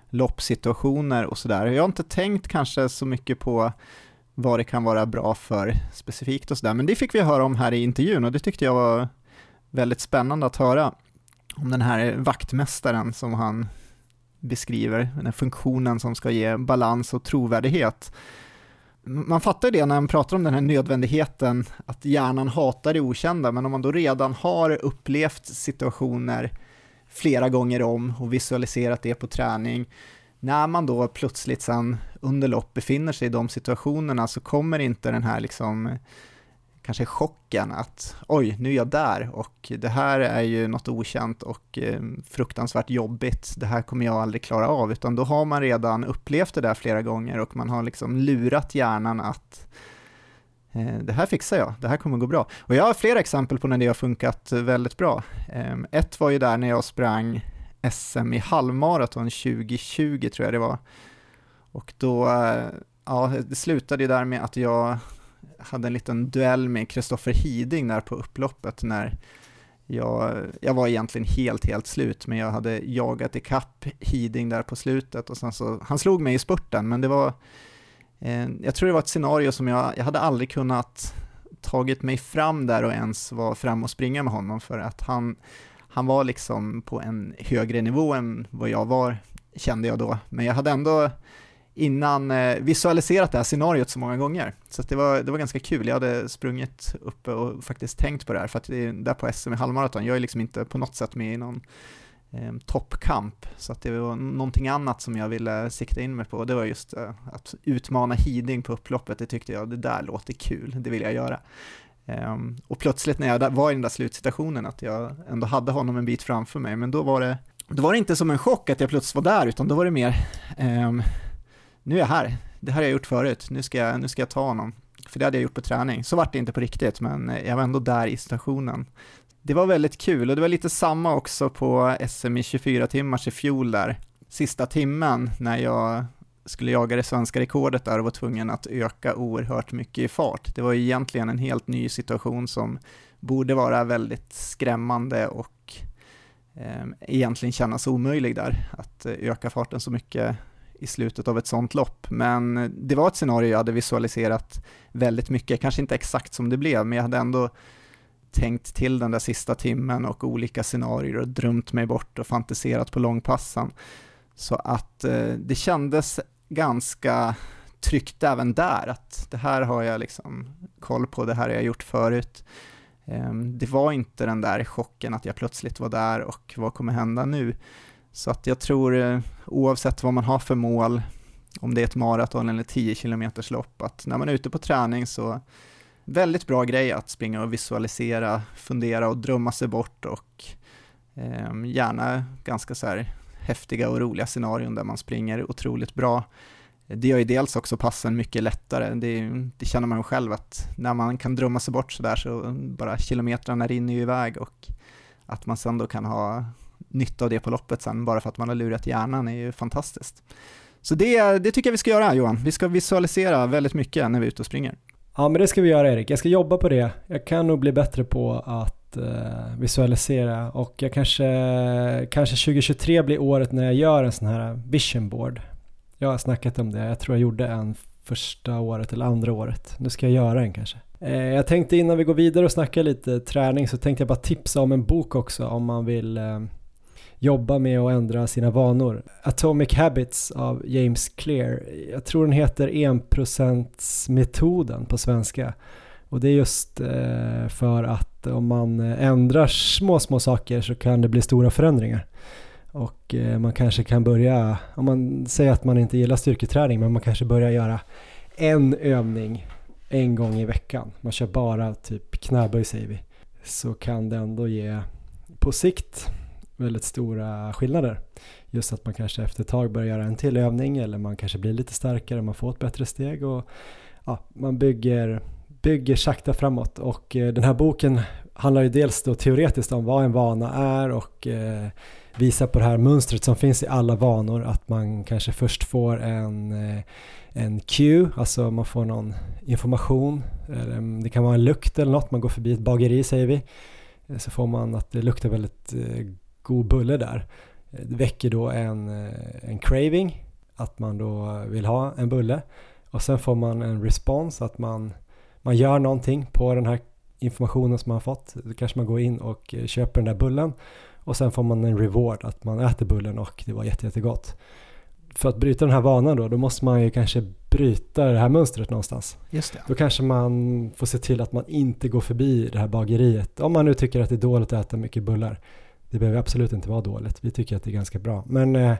loppsituationer och sådär. Jag har inte tänkt kanske så mycket på vad det kan vara bra för specifikt och sådär, men det fick vi höra om här i intervjun och det tyckte jag var väldigt spännande att höra om den här vaktmästaren som han beskriver, den här funktionen som ska ge balans och trovärdighet man fattar ju det när man pratar om den här nödvändigheten att hjärnan hatar det okända, men om man då redan har upplevt situationer flera gånger om och visualiserat det på träning, när man då plötsligt sen under lopp befinner sig i de situationerna så kommer inte den här liksom kanske chocken att oj, nu är jag där och det här är ju något okänt och eh, fruktansvärt jobbigt, det här kommer jag aldrig klara av, utan då har man redan upplevt det där flera gånger och man har liksom lurat hjärnan att eh, det här fixar jag, det här kommer gå bra. Och jag har flera exempel på när det har funkat väldigt bra. Ehm, ett var ju där när jag sprang SM i halvmaraton 2020 tror jag det var. Och då, eh, ja, det slutade ju där med att jag hade en liten duell med Kristoffer Hiding där på upploppet när jag, jag var egentligen helt, helt slut, men jag hade jagat ikapp Hiding där på slutet och sen så, han slog mig i spurten, men det var, eh, jag tror det var ett scenario som jag, jag hade aldrig kunnat tagit mig fram där och ens vara fram och springa med honom för att han, han var liksom på en högre nivå än vad jag var, kände jag då, men jag hade ändå innan eh, visualiserat det här scenariot så många gånger. Så det, var, det var ganska kul, jag hade sprungit uppe och faktiskt tänkt på det här, för att det är där på SM i halvmaraton, jag är liksom inte på något sätt med i någon eh, toppkamp, så att det var någonting annat som jag ville sikta in mig på, och det var just eh, att utmana Hiding på upploppet, det tyckte jag, det där låter kul, det vill jag göra. Eh, och plötsligt när jag var i den där slutsituationen, att jag ändå hade honom en bit framför mig, men då var det då var det inte som en chock att jag plötsligt var där, utan då var det mer ehm, nu är jag här, det här har jag gjort förut, nu ska jag, nu ska jag ta honom. För det hade jag gjort på träning. Så vart det inte på riktigt, men jag var ändå där i stationen. Det var väldigt kul och det var lite samma också på SM i 24 timmars i fjol där. Sista timmen när jag skulle jaga det svenska rekordet där och var tvungen att öka oerhört mycket i fart. Det var egentligen en helt ny situation som borde vara väldigt skrämmande och eh, egentligen kännas omöjlig där, att eh, öka farten så mycket i slutet av ett sånt lopp. Men det var ett scenario jag hade visualiserat väldigt mycket, kanske inte exakt som det blev, men jag hade ändå tänkt till den där sista timmen och olika scenarier och drömt mig bort och fantiserat på långpassen. Så att eh, det kändes ganska tryggt även där, att det här har jag liksom koll på, det här har jag gjort förut. Eh, det var inte den där chocken att jag plötsligt var där och vad kommer hända nu? Så att jag tror eh, oavsett vad man har för mål, om det är ett maraton eller 10 km lopp, att när man är ute på träning så väldigt bra grej att springa och visualisera, fundera och drömma sig bort och eh, gärna ganska så här häftiga och roliga scenarion där man springer otroligt bra. det gör ju dels också passen mycket lättare. Det, det känner man själv att när man kan drömma sig bort sådär så bara kilometrarna rinner ju iväg och att man sen då kan ha nytta av det på loppet sen bara för att man har lurat hjärnan är ju fantastiskt. Så det, det tycker jag vi ska göra Johan. Vi ska visualisera väldigt mycket när vi är ute och springer. Ja men det ska vi göra Erik. Jag ska jobba på det. Jag kan nog bli bättre på att uh, visualisera och jag kanske, kanske 2023 blir året när jag gör en sån här vision board. Jag har snackat om det. Jag tror jag gjorde en första året eller andra året. Nu ska jag göra en kanske. Uh, jag tänkte innan vi går vidare och snackar lite träning så tänkte jag bara tipsa om en bok också om man vill uh, jobba med att ändra sina vanor. Atomic Habits av James Clear. Jag tror den heter enprocentsmetoden på svenska. Och det är just eh, för att om man eh, ändrar små, små saker så kan det bli stora förändringar. Och eh, man kanske kan börja, om man säger att man inte gillar styrketräning, men man kanske börjar göra en övning en gång i veckan. Man kör bara typ knäböj säger vi. Så kan det ändå ge på sikt väldigt stora skillnader. Just att man kanske efter ett tag börjar göra en till övning eller man kanske blir lite starkare, man får ett bättre steg och ja, man bygger, bygger sakta framåt. Och eh, den här boken handlar ju dels då teoretiskt om vad en vana är och eh, visar på det här mönstret som finns i alla vanor. Att man kanske först får en eh, en cue, alltså man får någon information, mm, det kan vara en lukt eller något, man går förbi ett bageri säger vi, eh, så får man att det luktar väldigt god bulle där. Det väcker då en, eh, en craving, att man då vill ha en bulle. Och sen får man en respons, att man, man gör någonting på den här informationen som man fått. Då kanske man går in och eh, köper den där bullen. Och sen får man en reward, att man äter bullen och det var jätte, jättegott. För att bryta den här vanan då, då måste man ju kanske bryta det här mönstret någonstans. Just det. Då kanske man får se till att man inte går förbi det här bageriet. Om man nu tycker att det är dåligt att äta mycket bullar. Det behöver absolut inte vara dåligt. Vi tycker att det är ganska bra. Men eh, eh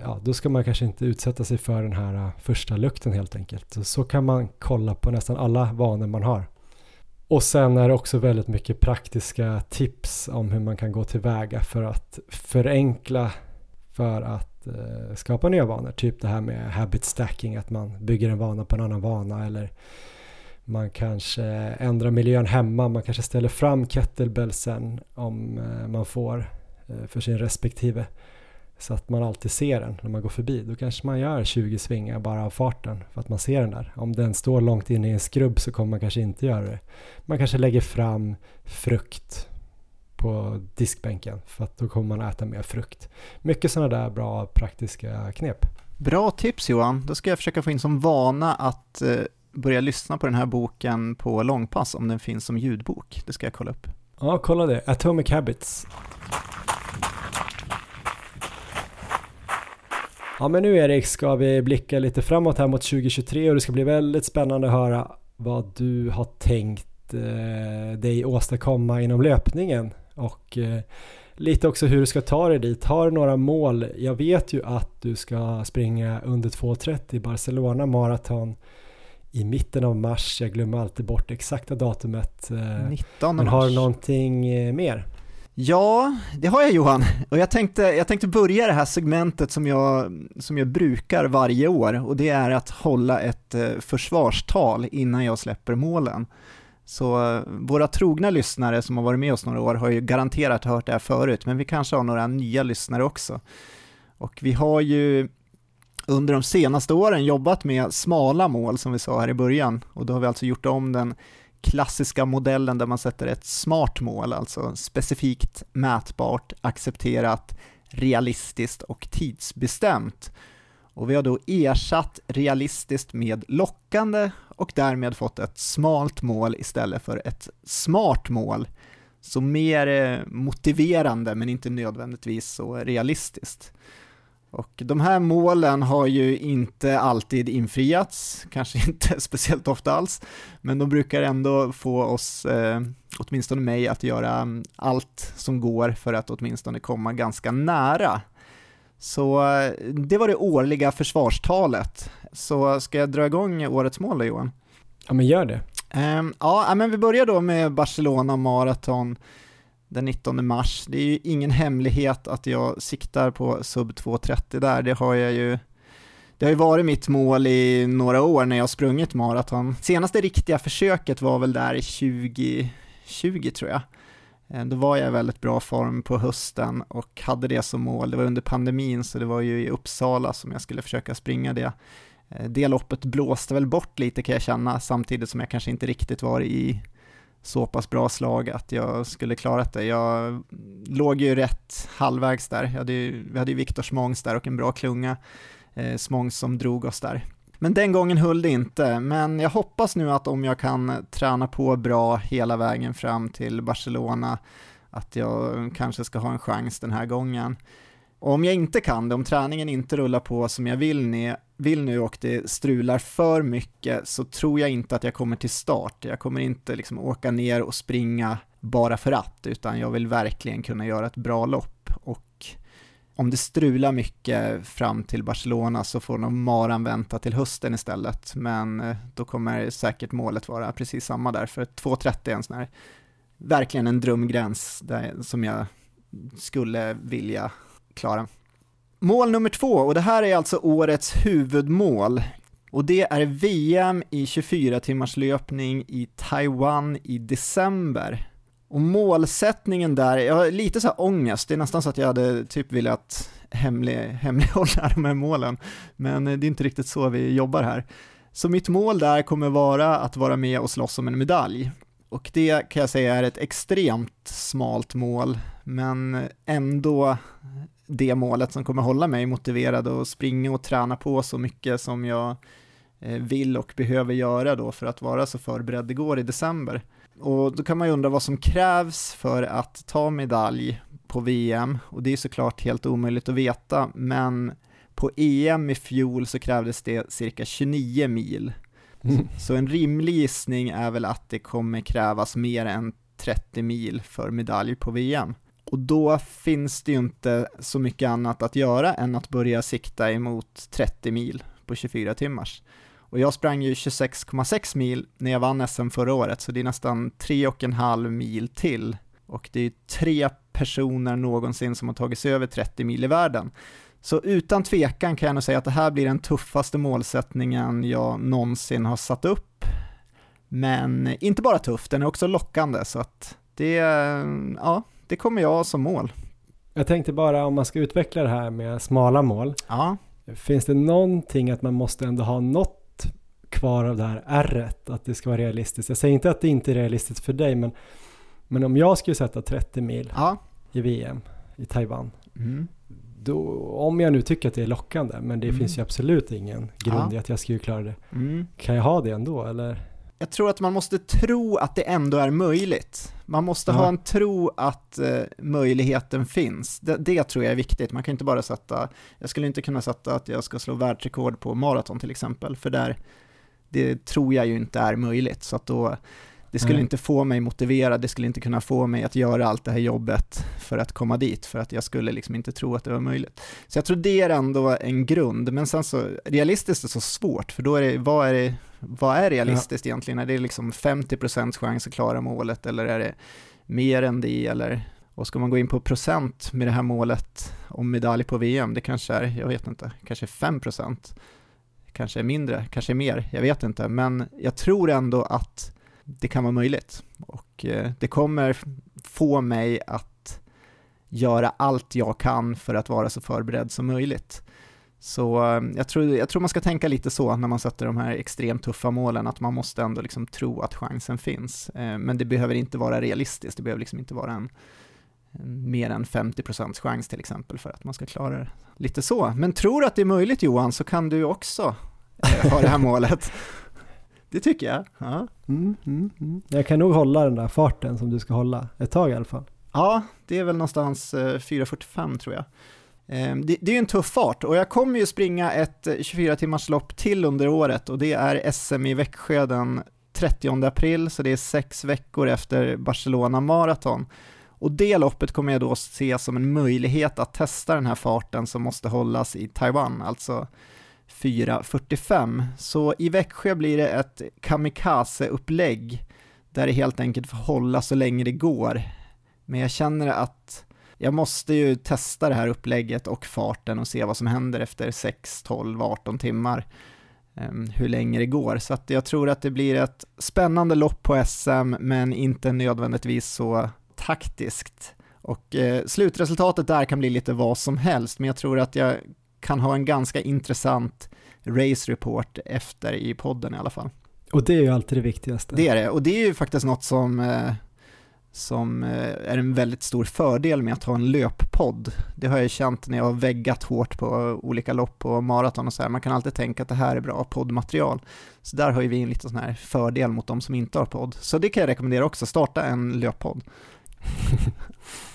ja, då ska man kanske inte utsätta sig för den här eh, första lukten helt enkelt. Så, så kan man kolla på nästan alla vanor man har. Och sen är det också väldigt mycket praktiska tips om hur man kan gå tillväga för att förenkla för att eh, skapa nya vanor. Typ det här med habit stacking, att man bygger en vana på en annan vana eller man kanske ändrar miljön hemma, man kanske ställer fram kettlebellsen om eh, man får eh, för sin respektive. Så att man alltid ser den när man går förbi. Då kanske man gör 20 svingar bara av farten för att man ser den där. Om den står långt inne i en skrubb så kommer man kanske inte göra det. Man kanske lägger fram frukt på diskbänken för att då kommer man äta mer frukt. Mycket sådana där bra praktiska knep. Bra tips Johan, då ska jag försöka få in som vana att eh, börja lyssna på den här boken på långpass om den finns som ljudbok. Det ska jag kolla upp. Ja, kolla det. Atomic Habits. Ja, men nu Erik ska vi blicka lite framåt här mot 2023 och det ska bli väldigt spännande att höra vad du har tänkt eh, dig åstadkomma inom löpningen och eh, lite också hur du ska ta dig dit. Har du några mål? Jag vet ju att du ska springa under 2.30 Barcelona maraton i mitten av mars. Jag glömmer alltid bort exakta datumet. 19 Men har du någonting eh, mer? Ja, det har jag Johan. Och jag tänkte, jag tänkte börja det här segmentet som jag, som jag brukar varje år och det är att hålla ett eh, försvarstal innan jag släpper målen. Så eh, våra trogna lyssnare som har varit med oss några år har ju garanterat hört det här förut, men vi kanske har några nya lyssnare också. Och vi har ju under de senaste åren jobbat med smala mål som vi sa här i början och då har vi alltså gjort om den klassiska modellen där man sätter ett smart mål, alltså specifikt, mätbart, accepterat, realistiskt och tidsbestämt. Och vi har då ersatt realistiskt med lockande och därmed fått ett smalt mål istället för ett smart mål. Så mer eh, motiverande men inte nödvändigtvis så realistiskt. Och de här målen har ju inte alltid infriats, kanske inte speciellt ofta alls, men de brukar ändå få oss, eh, åtminstone mig, att göra allt som går för att åtminstone komma ganska nära. Så eh, det var det årliga försvarstalet. Så ska jag dra igång årets mål då Johan? Ja men gör det. Um, ja, men vi börjar då med Barcelona Marathon den 19 mars. Det är ju ingen hemlighet att jag siktar på sub 2.30 där, det har jag ju Det har ju varit mitt mål i några år när jag har sprungit maraton. Senaste riktiga försöket var väl där 2020 tror jag. Eh, då var jag i väldigt bra form på hösten och hade det som mål. Det var under pandemin så det var ju i Uppsala som jag skulle försöka springa det. Eh, det loppet blåste väl bort lite kan jag känna samtidigt som jag kanske inte riktigt var i så pass bra slag att jag skulle klarat det. Jag låg ju rätt halvvägs där. Jag hade ju, vi hade ju Viktor Smångs där och en bra klunga. Eh, Smångs som drog oss där. Men den gången höll det inte, men jag hoppas nu att om jag kan träna på bra hela vägen fram till Barcelona, att jag kanske ska ha en chans den här gången. Och om jag inte kan det, om träningen inte rullar på som jag vill, ne, vill nu och det strular för mycket så tror jag inte att jag kommer till start. Jag kommer inte liksom åka ner och springa bara för att, utan jag vill verkligen kunna göra ett bra lopp. Och om det strular mycket fram till Barcelona så får nog maran vänta till hösten istället, men eh, då kommer säkert målet vara precis samma där, för 2.30 är en sån här, verkligen en drömgräns där, som jag skulle vilja klara. Mål nummer två, och det här är alltså årets huvudmål, och det är VM i 24 timmars löpning i Taiwan i december. Och målsättningen där, jag har lite så här ångest, det är nästan så att jag hade typ velat hemlig, hemlighålla de här målen, men det är inte riktigt så vi jobbar här. Så mitt mål där kommer vara att vara med och slåss om en medalj. Och det kan jag säga är ett extremt smalt mål, men ändå det målet som kommer hålla mig motiverad och springa och träna på så mycket som jag eh, vill och behöver göra då för att vara så förberedd det går i december. Och då kan man ju undra vad som krävs för att ta medalj på VM och det är såklart helt omöjligt att veta men på EM i fjol så krävdes det cirka 29 mil. Mm. Så en rimlig gissning är väl att det kommer krävas mer än 30 mil för medalj på VM. Och då finns det ju inte så mycket annat att göra än att börja sikta emot 30 mil på 24 timmars. Och jag sprang ju 26,6 mil när jag vann SM förra året, så det är nästan 3,5 mil till. Och det är tre personer någonsin som har tagit sig över 30 mil i världen. Så utan tvekan kan jag nog säga att det här blir den tuffaste målsättningen jag någonsin har satt upp. Men inte bara tuff, den är också lockande, så att det, ja, det kommer jag ha som mål. Jag tänkte bara om man ska utveckla det här med smala mål. Ja. Finns det någonting att man måste ändå ha något kvar av det här ärret, att det ska vara realistiskt? Jag säger inte att det inte är realistiskt för dig, men, men om jag skulle sätta 30 mil ja. i VM i Taiwan, mm. då, om jag nu tycker att det är lockande, men det mm. finns ju absolut ingen grund ja. i att jag skulle klara det. Mm. Kan jag ha det ändå, eller? Jag tror att man måste tro att det ändå är möjligt. Man måste ja. ha en tro att eh, möjligheten finns. Det, det, tror jag är viktigt. Man kan inte bara sätta, jag skulle inte kunna sätta att jag ska slå världsrekord på maraton till exempel, för där, det tror jag ju inte är möjligt. Så att då, det skulle mm. inte få mig motiverad, det skulle inte kunna få mig att göra allt det här jobbet för att komma dit, för att jag skulle liksom inte tro att det var möjligt. Så jag tror det är ändå en grund, men sen så, realistiskt är så svårt, för då är det, vad är det, vad är realistiskt ja. egentligen? Är det liksom 50% chans att klara målet, eller är det mer än det, eller och ska man gå in på procent med det här målet om medalj på VM, det kanske är, jag vet inte, kanske 5%, kanske är mindre, kanske är mer, jag vet inte, men jag tror ändå att det kan vara möjligt. Och eh, det kommer få mig att göra allt jag kan för att vara så förberedd som möjligt. Så eh, jag tror, jag tror man ska tänka lite så när man sätter de här extremt tuffa målen, att man måste ändå liksom tro att chansen finns. Eh, men det behöver inte vara realistiskt, det behöver liksom inte vara en, en mer än 50% chans till exempel för att man ska klara det. Lite så. Men tror du att det är möjligt Johan, så kan du också ha det här målet. Det tycker jag. Ja. Mm, mm, mm. Jag kan nog hålla den där farten som du ska hålla ett tag i alla fall. Ja, det är väl någonstans 4.45 eh, tror jag. Ehm, det, det är ju en tuff fart och jag kommer ju springa ett 24 timmars lopp till under året och det är SM i Växjö den 30 april, så det är sex veckor efter Barcelona Marathon. Och det loppet kommer jag då se som en möjlighet att testa den här farten som måste hållas i Taiwan, alltså 4.45. Så i Växjö blir det ett kamikaze-upplägg där det helt enkelt får hålla så länge det går. Men jag känner att jag måste ju testa det här upplägget och farten och se vad som händer efter 6, 12, 18 timmar. Ehm, hur länge det går. Så att jag tror att det blir ett spännande lopp på SM, men inte nödvändigtvis så taktiskt. Och eh, slutresultatet där kan bli lite vad som helst, men jag tror att jag kan ha en ganska intressant race report efter i podden i alla fall. Och det är ju alltid det viktigaste. Det är det, och det är ju faktiskt något som eh, som eh, är en väldigt stor fördel med att ha en löppodd. Det har jag känt när jag har väggat hårt på olika lopp och maraton och så här. Man kan alltid tänka att det här är bra poddmaterial. Så där har ju vi en liten sån här fördel mot de som inte har podd. Så det kan jag rekommendera också, starta en löppodd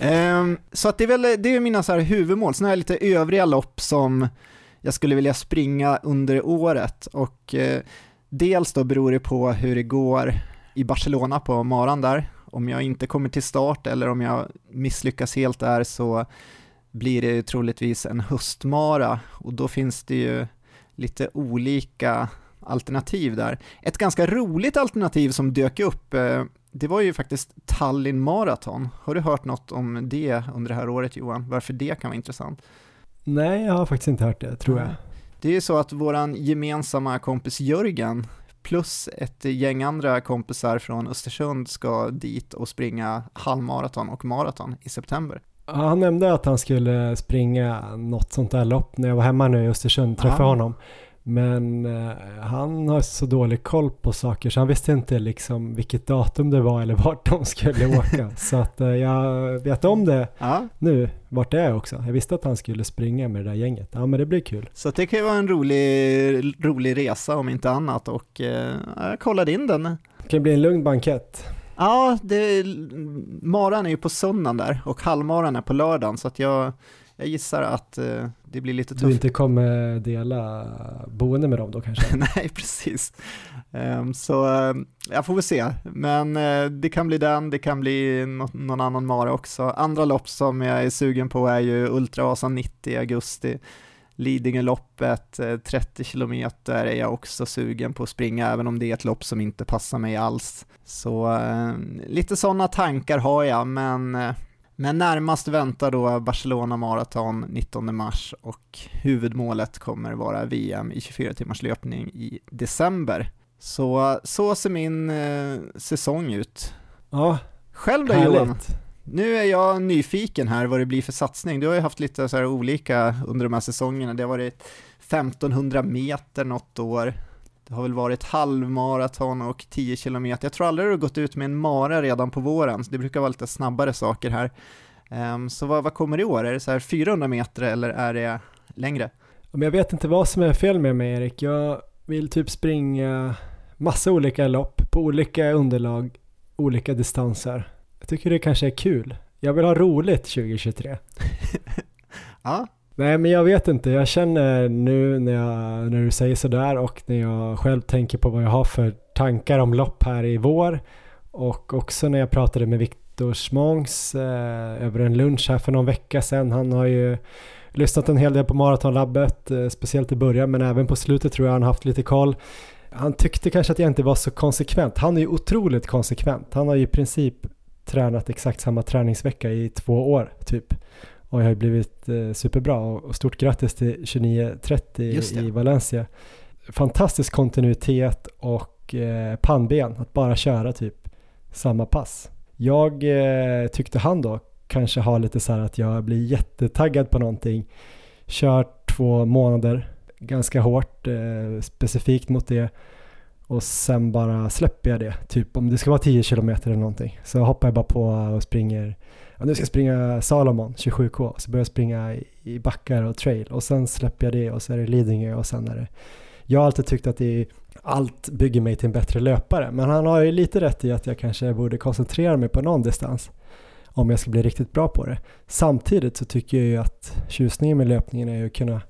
um, så att det är väl det är mina så här huvudmål. Sen har jag lite övriga lopp som jag skulle vilja springa under året och eh, dels då beror det på hur det går i Barcelona på maran där om jag inte kommer till start eller om jag misslyckas helt där så blir det troligtvis en höstmara och då finns det ju lite olika alternativ där. Ett ganska roligt alternativ som dök upp, eh, det var ju faktiskt Tallinn Marathon. Har du hört något om det under det här året Johan? Varför det kan vara intressant? Nej, jag har faktiskt inte hört det, tror jag. Det är ju så att våran gemensamma kompis Jörgen plus ett gäng andra kompisar från Östersund ska dit och springa halvmaraton och maraton i september. Han nämnde att han skulle springa något sånt där lopp när jag var hemma nu i Östersund, träffade Aha. honom. Men eh, han har så dålig koll på saker så han visste inte liksom vilket datum det var eller vart de skulle åka. så att eh, jag vet om det ja. nu, vart det är också. Jag visste att han skulle springa med det där gänget. Ja men det blir kul. Så det kan ju vara en rolig, rolig resa om inte annat och eh, jag kollade in den. Det kan bli en lugn bankett. Ja, det, maran är ju på söndagen där och halvmaran är på lördagen så att jag jag gissar att uh, det blir lite tufft. Du inte kommer dela boende med dem då kanske? Nej, precis. Um, så uh, jag får väl se, men uh, det kan bli den, det kan bli no någon annan mara också. Andra lopp som jag är sugen på är ju Ultravasan 90 i augusti. Lidingöloppet, 30 kilometer är jag också sugen på att springa, även om det är ett lopp som inte passar mig alls. Så lite sådana tankar har jag, men men närmast väntar då Barcelona Marathon 19 mars och huvudmålet kommer vara VM i 24 timmars löpning i december. Så, så ser min eh, säsong ut. Ja, Själv då härligt. Johan? Nu är jag nyfiken här vad det blir för satsning. Du har ju haft lite så olika under de här säsongerna. Det har varit 1500 meter något år, det har väl varit halvmaraton och 10 kilometer. Jag tror aldrig du har gått ut med en mara redan på våren, så det brukar vara lite snabbare saker här. Um, så vad, vad kommer i år? Är det så här 400 meter eller är det längre? Jag vet inte vad som är fel med mig Erik. Jag vill typ springa massa olika lopp på olika underlag, olika distanser. Jag tycker det kanske är kul. Jag vill ha roligt 2023. ja, Nej men jag vet inte, jag känner nu när, jag, när du säger sådär och när jag själv tänker på vad jag har för tankar om lopp här i vår och också när jag pratade med Viktor Smångs eh, över en lunch här för någon vecka sedan. Han har ju lyssnat en hel del på Maratonlabbet, eh, speciellt i början men även på slutet tror jag han haft lite koll. Han tyckte kanske att jag inte var så konsekvent. Han är ju otroligt konsekvent. Han har ju i princip tränat exakt samma träningsvecka i två år typ och jag har blivit eh, superbra och stort grattis till 29.30 i Valencia. Fantastisk kontinuitet och eh, pannben att bara köra typ samma pass. Jag eh, tyckte han då kanske har lite så här att jag blir jättetaggad på någonting, kört två månader ganska hårt eh, specifikt mot det och sen bara släpper jag det. Typ om det ska vara 10 kilometer eller någonting så hoppar jag bara på och springer ja, nu ska jag springa Salomon 27K, så börjar jag springa i backar och trail och sen släpper jag det och så är det Lidingö och sen är det jag har alltid tyckt att det är, allt bygger mig till en bättre löpare men han har ju lite rätt i att jag kanske borde koncentrera mig på någon distans om jag ska bli riktigt bra på det. Samtidigt så tycker jag ju att tjusningen med löpningen är ju att kunna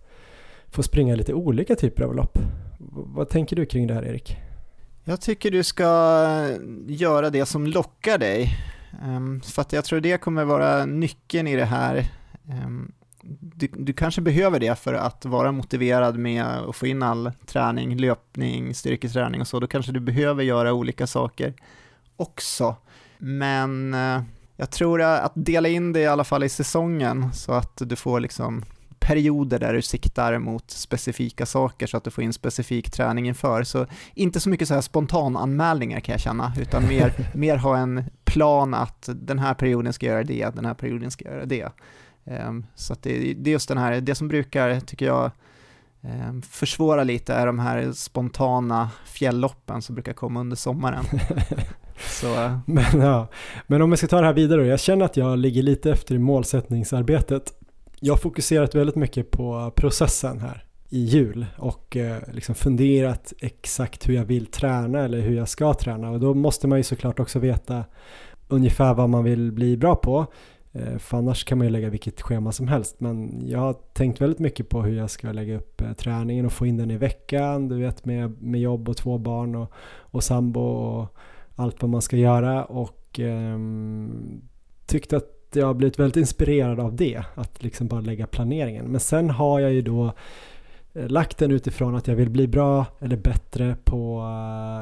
få springa lite olika typer av lopp. Vad tänker du kring det här Erik? Jag tycker du ska göra det som lockar dig. Ehm, för att jag tror det kommer vara nyckeln i det här. Ehm, du, du, kanske behöver det för att vara motiverad med att få in all träning, löpning, styrketräning och så. Då kanske du behöver göra olika saker också. Men eh, Jag tror att dela in det i alla fall i säsongen så att du får liksom perioder där du siktar mot specifika saker så att du får in specifik träning inför. Så inte så mycket så här spontananmälningar kan jag känna, utan mer, mer ha en plan att den här perioden ska göra det, den här perioden ska göra det. Um, så det, det är just den här, det som brukar, tycker jag, um, försvåra lite är de här spontana fjällloppen som brukar komma under sommaren. Så. Men, ja. Men om jag ska ta det här vidare, jag känner att jag ligger lite efter i målsättningsarbetet jag har fokuserat väldigt mycket på processen här i jul och eh, liksom funderat exakt hur jag vill träna eller hur jag ska träna. Och då måste man ju såklart också veta ungefär vad man vill bli bra på. Eh, för annars kan man ju lägga vilket schema som helst. Men jag har tänkt väldigt mycket på hur jag ska lägga upp eh, träningen och få in den i veckan. Du vet med, med jobb och två barn och, och sambo och allt vad man ska göra. Och eh, tyckte att jag har blivit väldigt inspirerad av det, att liksom bara lägga planeringen. Men sen har jag ju då eh, lagt den utifrån att jag vill bli bra eller bättre på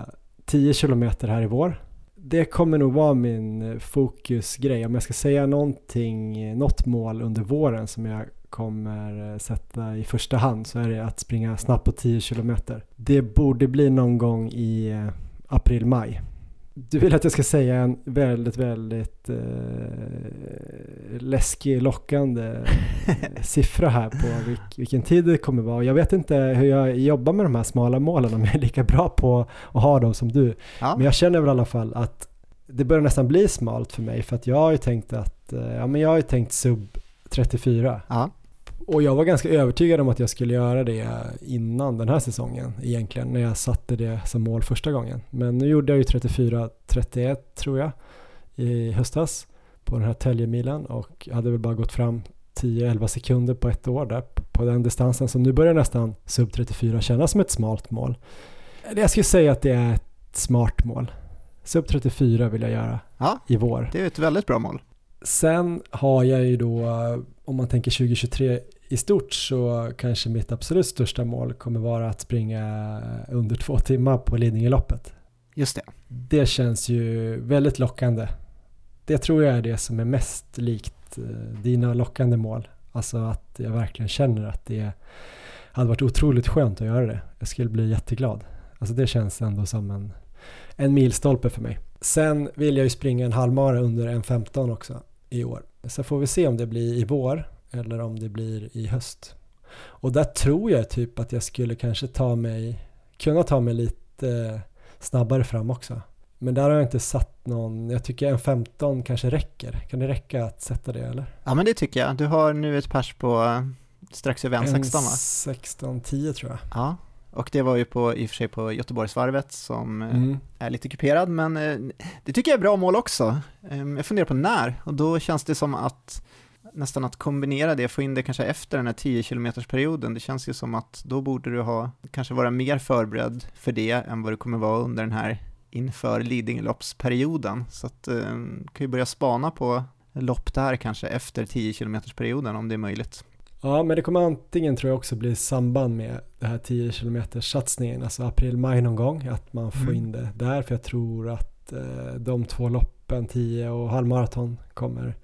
eh, 10 kilometer här i vår. Det kommer nog vara min eh, fokusgrej. Om jag ska säga någonting, något mål under våren som jag kommer sätta i första hand så är det att springa snabbt på 10 kilometer. Det borde bli någon gång i april-maj. Du vill att jag ska säga en väldigt, väldigt eh, läskig, lockande siffra här på vilk, vilken tid det kommer vara. Jag vet inte hur jag jobbar med de här smala målen, om jag är lika bra på att ha dem som du. Ja. Men jag känner väl i alla fall att det börjar nästan bli smalt för mig, för att jag har ju tänkt att, eh, ja men jag har ju tänkt sub 34. Ja. Och jag var ganska övertygad om att jag skulle göra det innan den här säsongen egentligen, när jag satte det som mål första gången. Men nu gjorde jag ju 34-31 tror jag i höstas på den här Täljemilen och hade väl bara gått fram 10-11 sekunder på ett år där på den distansen. Så nu börjar nästan sub 34 kännas som ett smalt mål. Jag skulle säga att det är ett smart mål. Sub 34 vill jag göra ja, i vår. Det är ett väldigt bra mål. Sen har jag ju då, om man tänker 2023 i stort så kanske mitt absolut största mål kommer vara att springa under två timmar på Lidingöloppet. Just det. Det känns ju väldigt lockande. Det tror jag är det som är mest likt eh, dina lockande mål. Alltså att jag verkligen känner att det hade varit otroligt skönt att göra det. Jag skulle bli jätteglad. Alltså det känns ändå som en, en milstolpe för mig. Sen vill jag ju springa en halvmara under en 15 också i år. Så får vi se om det blir i vår eller om det blir i höst. Och där tror jag typ att jag skulle kanske ta mig, kunna ta mig lite snabbare fram också. Men där har jag inte satt någon, jag tycker en 15 kanske räcker. Kan det räcka att sätta det eller? Ja men det tycker jag. Du har nu ett pers på eh, strax över en 16 va? 16-10 tror jag. Ja, och det var ju på, i och för sig på Göteborgsvarvet som eh, mm. är lite kuperad, men eh, det tycker jag är bra mål också. Ehm, jag funderar på när, och då känns det som att nästan att kombinera det, få in det kanske efter den här 10 km perioden, det känns ju som att då borde du ha, kanske vara mer förberedd för det än vad du kommer vara under den här inför Lidingöloppsperioden. Så att eh, kan ju börja spana på lopp där kanske efter 10 km perioden om det är möjligt. Ja, men det kommer antingen tror jag också bli samband med det här 10 km satsningen, alltså april-maj någon gång, att man får mm. in det där, för jag tror att eh, de två loppen, 10 och halvmaraton, kommer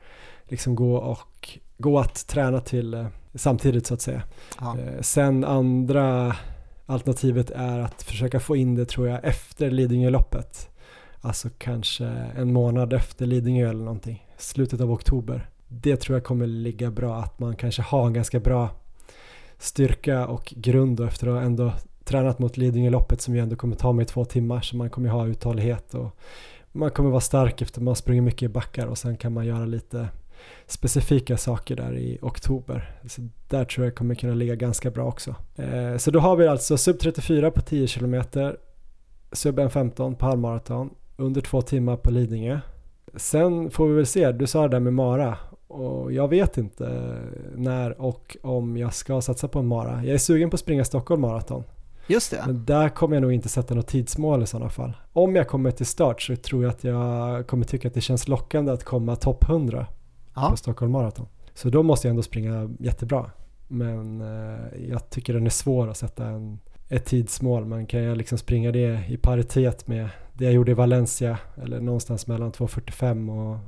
liksom gå och gå att träna till eh, samtidigt så att säga. Ja. Eh, sen andra alternativet är att försöka få in det tror jag efter Lidingöloppet. Alltså kanske en månad efter Lidingö eller någonting, slutet av oktober. Det tror jag kommer ligga bra, att man kanske har en ganska bra styrka och grund och efter att ha ändå tränat mot Lidingöloppet som ju ändå kommer ta mig två timmar så man kommer ha uthållighet och man kommer vara stark efter man springer mycket i backar och sen kan man göra lite specifika saker där i oktober. Så där tror jag kommer kunna ligga ganska bra också. Eh, så då har vi alltså sub 34 på 10 km, sub 1.15 på halvmaraton, under två timmar på Lidingö. Sen får vi väl se, du sa det där med Mara och jag vet inte när och om jag ska satsa på en Mara. Jag är sugen på att springa Stockholm Marathon. Just det. Men där kommer jag nog inte sätta något tidsmål i sådana fall. Om jag kommer till start så tror jag att jag kommer tycka att det känns lockande att komma topp 100 ja. på Stockholm Marathon. Så då måste jag ändå springa jättebra. Men eh, jag tycker den är svår att sätta en, ett tidsmål. Men kan jag liksom springa det i paritet med det jag gjorde i Valencia eller någonstans mellan 2.45 och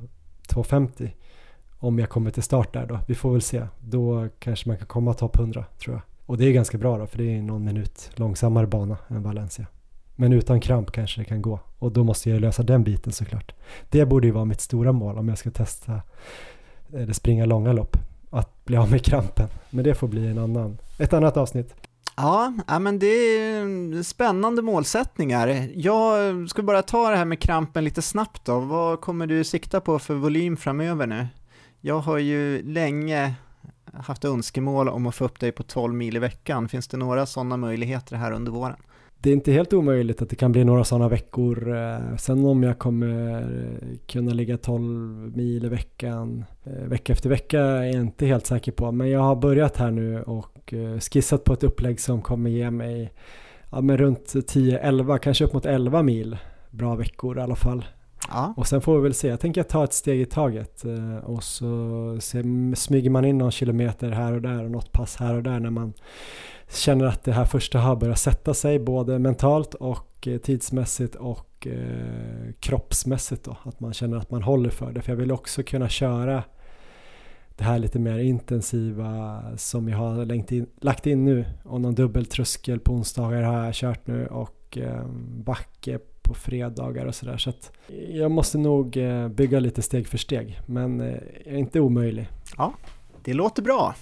2.50 om jag kommer till start där då. Vi får väl se. Då kanske man kan komma topp 100 tror jag. Och det är ganska bra då för det är någon minut långsammare bana än Valencia. Men utan kramp kanske det kan gå och då måste jag lösa den biten såklart. Det borde ju vara mitt stora mål om jag ska testa eh, eller springa långa lopp. Att bli av med krampen. Men det får bli en annan, ett annat avsnitt. Ja, men det är mm, spännande målsättningar. Jag ska bara ta det här med krampen lite snabbt då. Vad kommer du sikta på för volym framöver nu? Jag har ju länge haft önskemål om att få upp dig på 12 mil i veckan. Finns det några sådana möjligheter här under våren? Det är inte helt omöjligt att det kan bli några sådana veckor. Eh, sen om jag kommer kunna ligga 12 mil i veckan eh, vecka efter vecka är jag inte helt säker på. Men jag har börjat här nu och eh, skissat på ett upplägg som kommer ge mig ja, men runt 10-11, kanske upp mot 11 mil bra veckor i alla fall. Ja. Och sen får vi väl se, jag tänker ta ett steg i taget och så smyger man in någon kilometer här och där och något pass här och där när man känner att det här första har börjat sätta sig både mentalt och eh, tidsmässigt och eh, kroppsmässigt då. Att man känner att man håller för det. För jag vill också kunna köra det här lite mer intensiva som jag har in, lagt in nu. Och någon dubbeltröskel på onsdagar har jag kört nu och eh, backe på fredagar och sådär. Så att jag måste nog eh, bygga lite steg för steg. Men eh, jag är inte omöjlig. Ja, det låter bra.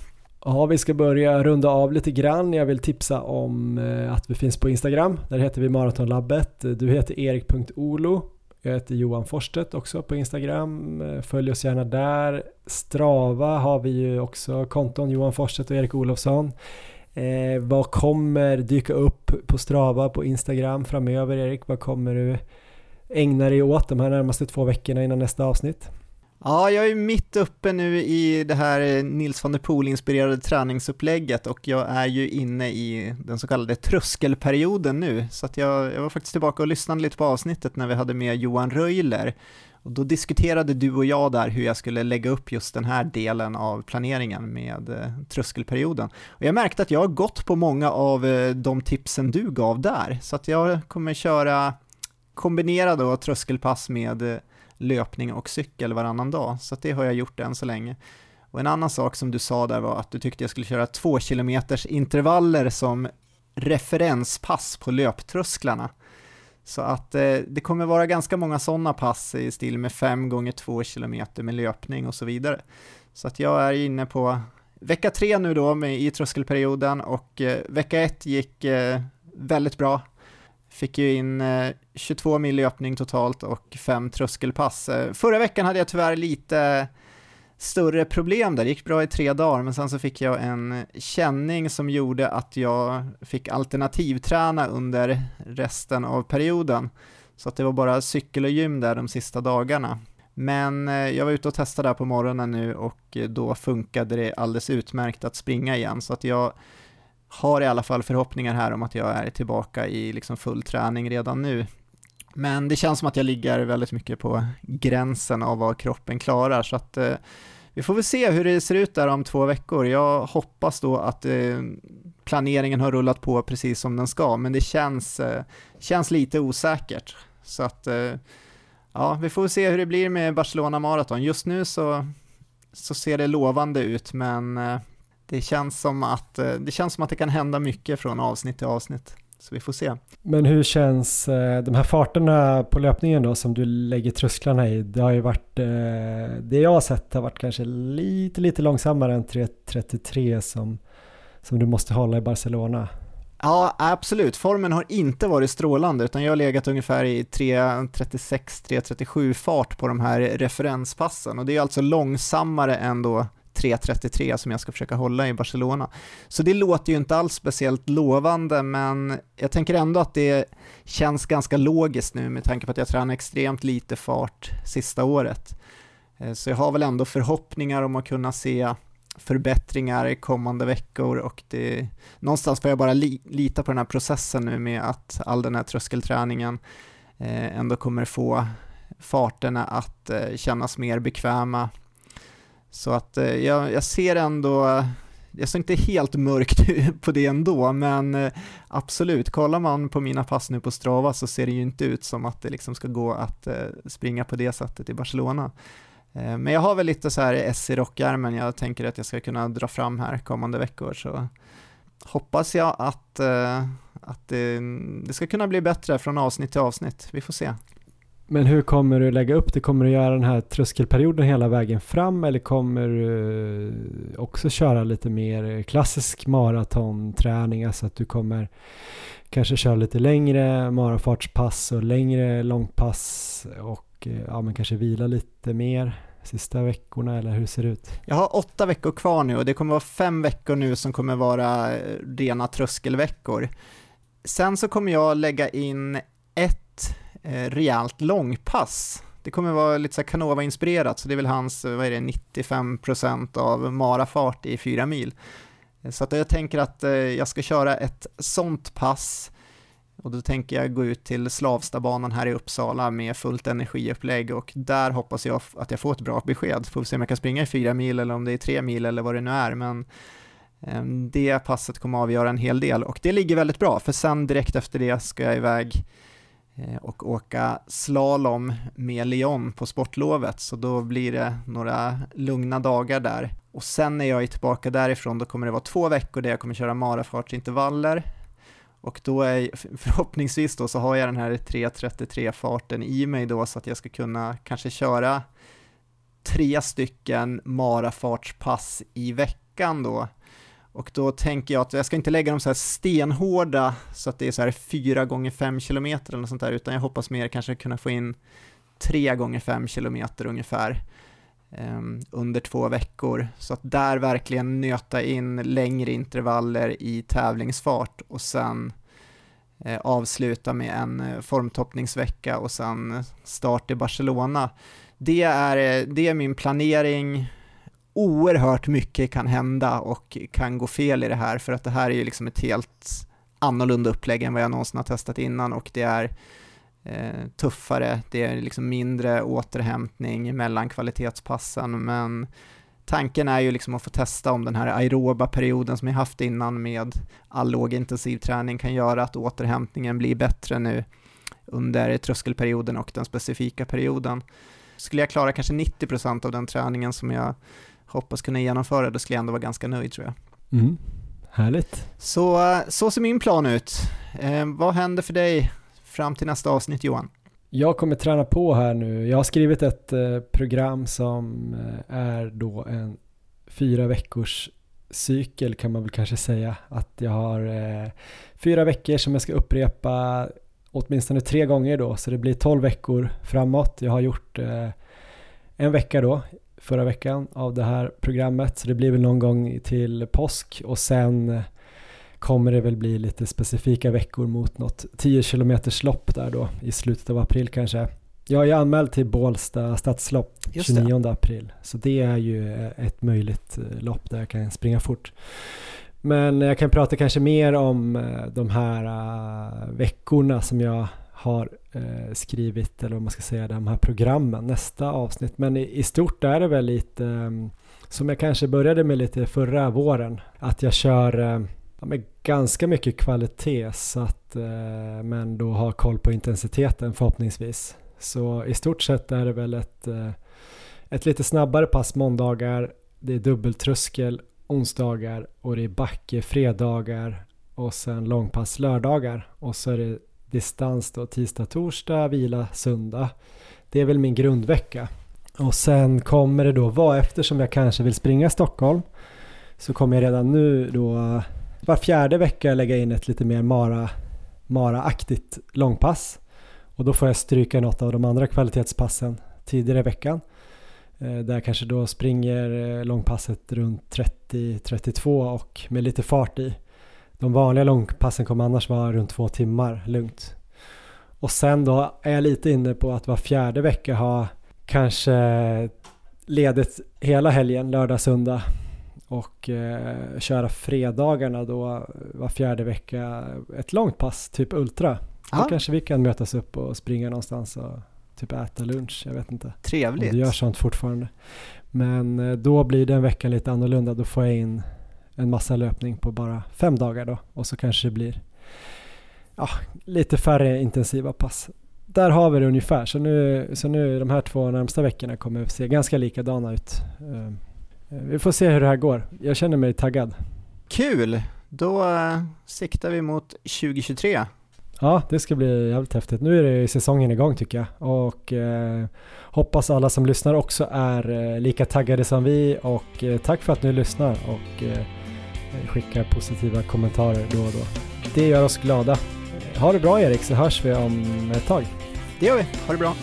Ja, vi ska börja runda av lite grann. Jag vill tipsa om eh, att vi finns på Instagram. Där heter vi Maratonlabbet. Du heter erik.olo. Jag heter Johan Forsstedt också på Instagram. Eh, följ oss gärna där. Strava har vi ju också konton Johan Forsstedt och Erik Olofsson. Eh, vad kommer dyka upp på Strava på Instagram framöver Erik? Vad kommer du ägna dig åt de här närmaste två veckorna innan nästa avsnitt? Ja, jag är mitt uppe nu i det här eh, Nils van der Poel-inspirerade träningsupplägget och jag är ju inne i den så kallade tröskelperioden nu, så att jag, jag var faktiskt tillbaka och lyssnade lite på avsnittet när vi hade med Johan Röjler. Och då diskuterade du och jag där hur jag skulle lägga upp just den här delen av planeringen med eh, tröskelperioden. Och jag märkte att jag har gått på många av eh, de tipsen du gav där, så att jag kommer köra kombinerade tröskelpass med eh, löpning och cykel varannan dag, så det har jag gjort än så länge. Och en annan sak som du sa där var att du tyckte jag skulle köra två kilometers intervaller som referenspass på löptrösklarna. Så att eh, det kommer vara ganska många sådana pass i stil med 5 gånger 2 km med löpning och så vidare. Så att jag är inne på vecka 3 nu då med, i tröskelperioden och eh, vecka 1 gick eh, väldigt bra. Fick ju in eh, 22 mil löpning totalt och fem tröskelpass. Eh, förra veckan hade jag tyvärr lite större problem där, det gick bra i tre dagar, men sen så fick jag en känning som gjorde att jag fick alternativträna under resten av perioden. Så att det var bara cykel och gym där de sista dagarna. Men eh, jag var ute och testade där på morgonen nu och eh, då funkade det alldeles utmärkt att springa igen, så att jag har i alla fall förhoppningar här om att jag är tillbaka i liksom full träning redan nu. Men det känns som att jag ligger väldigt mycket på gränsen av vad kroppen klarar, så att eh, vi får väl se hur det ser ut där om två veckor. Jag hoppas då att eh, planeringen har rullat på precis som den ska, men det känns, eh, känns lite osäkert. Så att, eh, ja, vi får väl se hur det blir med Barcelona Marathon. Just nu så, så ser det lovande ut, men eh, det känns, som att, eh, det känns som att det kan hända mycket från avsnitt till avsnitt. Så vi får se. Men hur känns eh, de här farterna på löpningen då som du lägger trösklarna i? Det har ju varit, eh, det jag har sett har varit kanske lite, lite långsammare än 3.33 som, som du måste hålla i Barcelona. Ja, absolut. Formen har inte varit strålande, utan jag har legat ungefär i 3.36-3.37 fart på de här referenspassen och det är alltså långsammare än då 3.33 som jag ska försöka hålla i Barcelona. Så det låter ju inte alls speciellt lovande, men jag tänker ändå att det känns ganska logiskt nu med tanke på att jag tränar extremt lite fart sista året. Eh, så jag har väl ändå förhoppningar om att kunna se förbättringar i kommande veckor och det, någonstans får jag bara li, lita på den här processen nu med att all den här tröskelträningen eh, ändå kommer få farterna att eh, kännas mer bekväma så att eh, jag, jag ser ändå, jag ser inte helt mörkt på det ändå, men eh, absolut, kollar man på mina pass nu på Strava så ser det ju inte ut som att det liksom ska gå att eh, springa på det sättet i Barcelona. Men jag har väl lite så här S i rockärmen jag tänker att jag ska kunna dra fram här kommande veckor så hoppas jag att, att det, det ska kunna bli bättre från avsnitt till avsnitt. Vi får se. Men hur kommer du lägga upp det? Kommer du göra den här tröskelperioden hela vägen fram eller kommer du eh, också köra lite mer klassisk maratonträning? Alltså att du kommer kanske köra lite längre marafartspass och längre långpass och eh, ja, men kanske vila lite mer sista veckorna eller hur ser det ut? Jag har åtta veckor kvar nu och det kommer vara fem veckor nu som kommer vara eh, rena tröskelveckor. Sen så kommer jag lägga in ett eh, rejält långpass. Det kommer vara lite så Canova-inspirerat, så det är väl hans, eh, vad är det, 95% av marafart i fyra mil. Eh, så att jag tänker att eh, jag ska köra ett sånt pass och då tänker jag gå ut till Slavstabanan här i Uppsala med fullt energiupplägg och där hoppas jag att jag får ett bra besked. Får se om jag kan springa i fyra mil eller om det är tre mil eller vad det nu är. Men eh, det passet kommer att avgöra en hel del och det ligger väldigt bra för sen direkt efter det ska jag iväg Eh, och åka slalom med Leon på sportlovet så då blir det några lugna dagar där och sen när jag är tillbaka därifrån då kommer det vara två veckor där jag kommer köra marafartsintervaller och då är förhoppningsvis då så har jag den här 3.33 farten i mig då så att jag ska kunna kanske köra tre stycken marafartspass i veckan då. Och då tänker jag att jag ska inte lägga dem så här stenhårda så att det är så här 4 gånger 5 km eller något sånt där utan jag hoppas mer kanske kunna få in 3 gånger 5 km ungefär um, under två veckor. Så att där verkligen nöta in längre intervaller i tävlingsfart och sen eh, avsluta med en eh, formtoppningsvecka och sen start i Barcelona. Det är, eh, det är min planering. Oerhört mycket kan hända och kan gå fel i det här för att det här är ju liksom ett helt annorlunda upplägg än vad jag någonsin har testat innan och det är eh, tuffare, det är liksom mindre återhämtning mellan kvalitetspassen, men tanken är ju liksom att få testa om den här aeroba perioden som jag haft innan med all lågintensiv träning kan göra att återhämtningen blir bättre nu under tröskelperioden och den specifika perioden. Skulle jag klara kanske 90% av den träningen som jag hoppas kunna genomföra, då skulle jag ändå vara ganska nöjd tror jag. Mm. Härligt. Så, så ser min plan ut. Eh, vad händer för dig fram till nästa avsnitt Johan? Jag kommer träna på här nu. Jag har skrivit ett eh, program som eh, är då en fyra veckors cykel kan man väl kanske säga. Att jag har eh, fyra veckor som jag ska upprepa åtminstone tre gånger då, så det blir tolv veckor framåt. Jag har gjort en vecka då, förra veckan, av det här programmet, så det blir väl någon gång till påsk och sen kommer det väl bli lite specifika veckor mot något 10 km lopp där då i slutet av april kanske. Jag är anmäld till Bålsta stadslopp 29 april så det är ju ett möjligt eh, lopp där jag kan springa fort. Men jag kan prata kanske mer om eh, de här uh, veckorna som jag har eh, skrivit eller vad man ska säga, de här programmen nästa avsnitt. Men i, i stort är det väl lite eh, som jag kanske började med lite förra våren, att jag kör eh, ja, med ganska mycket kvalitet så att, eh, men då har koll på intensiteten förhoppningsvis. Så i stort sett är det väl ett, eh, ett lite snabbare pass måndagar, det är dubbeltröskel onsdagar och det är backe fredagar och sen långpass lördagar och så är det distans då tisdag, torsdag, vila söndag. Det är väl min grundvecka. Och sen kommer det då vara eftersom jag kanske vill springa Stockholm så kommer jag redan nu då var fjärde vecka lägga in ett lite mer Mara, Mara-aktigt långpass. Och då får jag stryka något av de andra kvalitetspassen tidigare i veckan. Eh, där jag kanske då springer eh, långpasset runt 30-32 och med lite fart i. De vanliga långpassen kommer annars vara runt två timmar lugnt. Och sen då är jag lite inne på att var fjärde vecka ha kanske ledigt hela helgen, lördag, söndag och eh, köra fredagarna då var fjärde vecka ett långt pass, typ ultra. Då kanske vi kan mötas upp och springa någonstans och typ äta lunch, jag vet inte. Trevligt. Om du gör sånt fortfarande. Men eh, då blir den veckan lite annorlunda, då får jag in en massa löpning på bara fem dagar då och så kanske det blir ja, lite färre intensiva pass. där har vi det ungefär. Så nu, så nu de här två närmsta veckorna kommer se ganska likadana ut. Eh, vi får se hur det här går. Jag känner mig taggad. Kul! Då uh, siktar vi mot 2023. Ja, det ska bli jävligt häftigt. Nu är det säsongen igång tycker jag och eh, hoppas alla som lyssnar också är eh, lika taggade som vi och eh, tack för att ni lyssnar och eh, skickar positiva kommentarer då och då. Det gör oss glada. Ha det bra Erik så hörs vi om ett tag. Det gör vi. Ha det bra.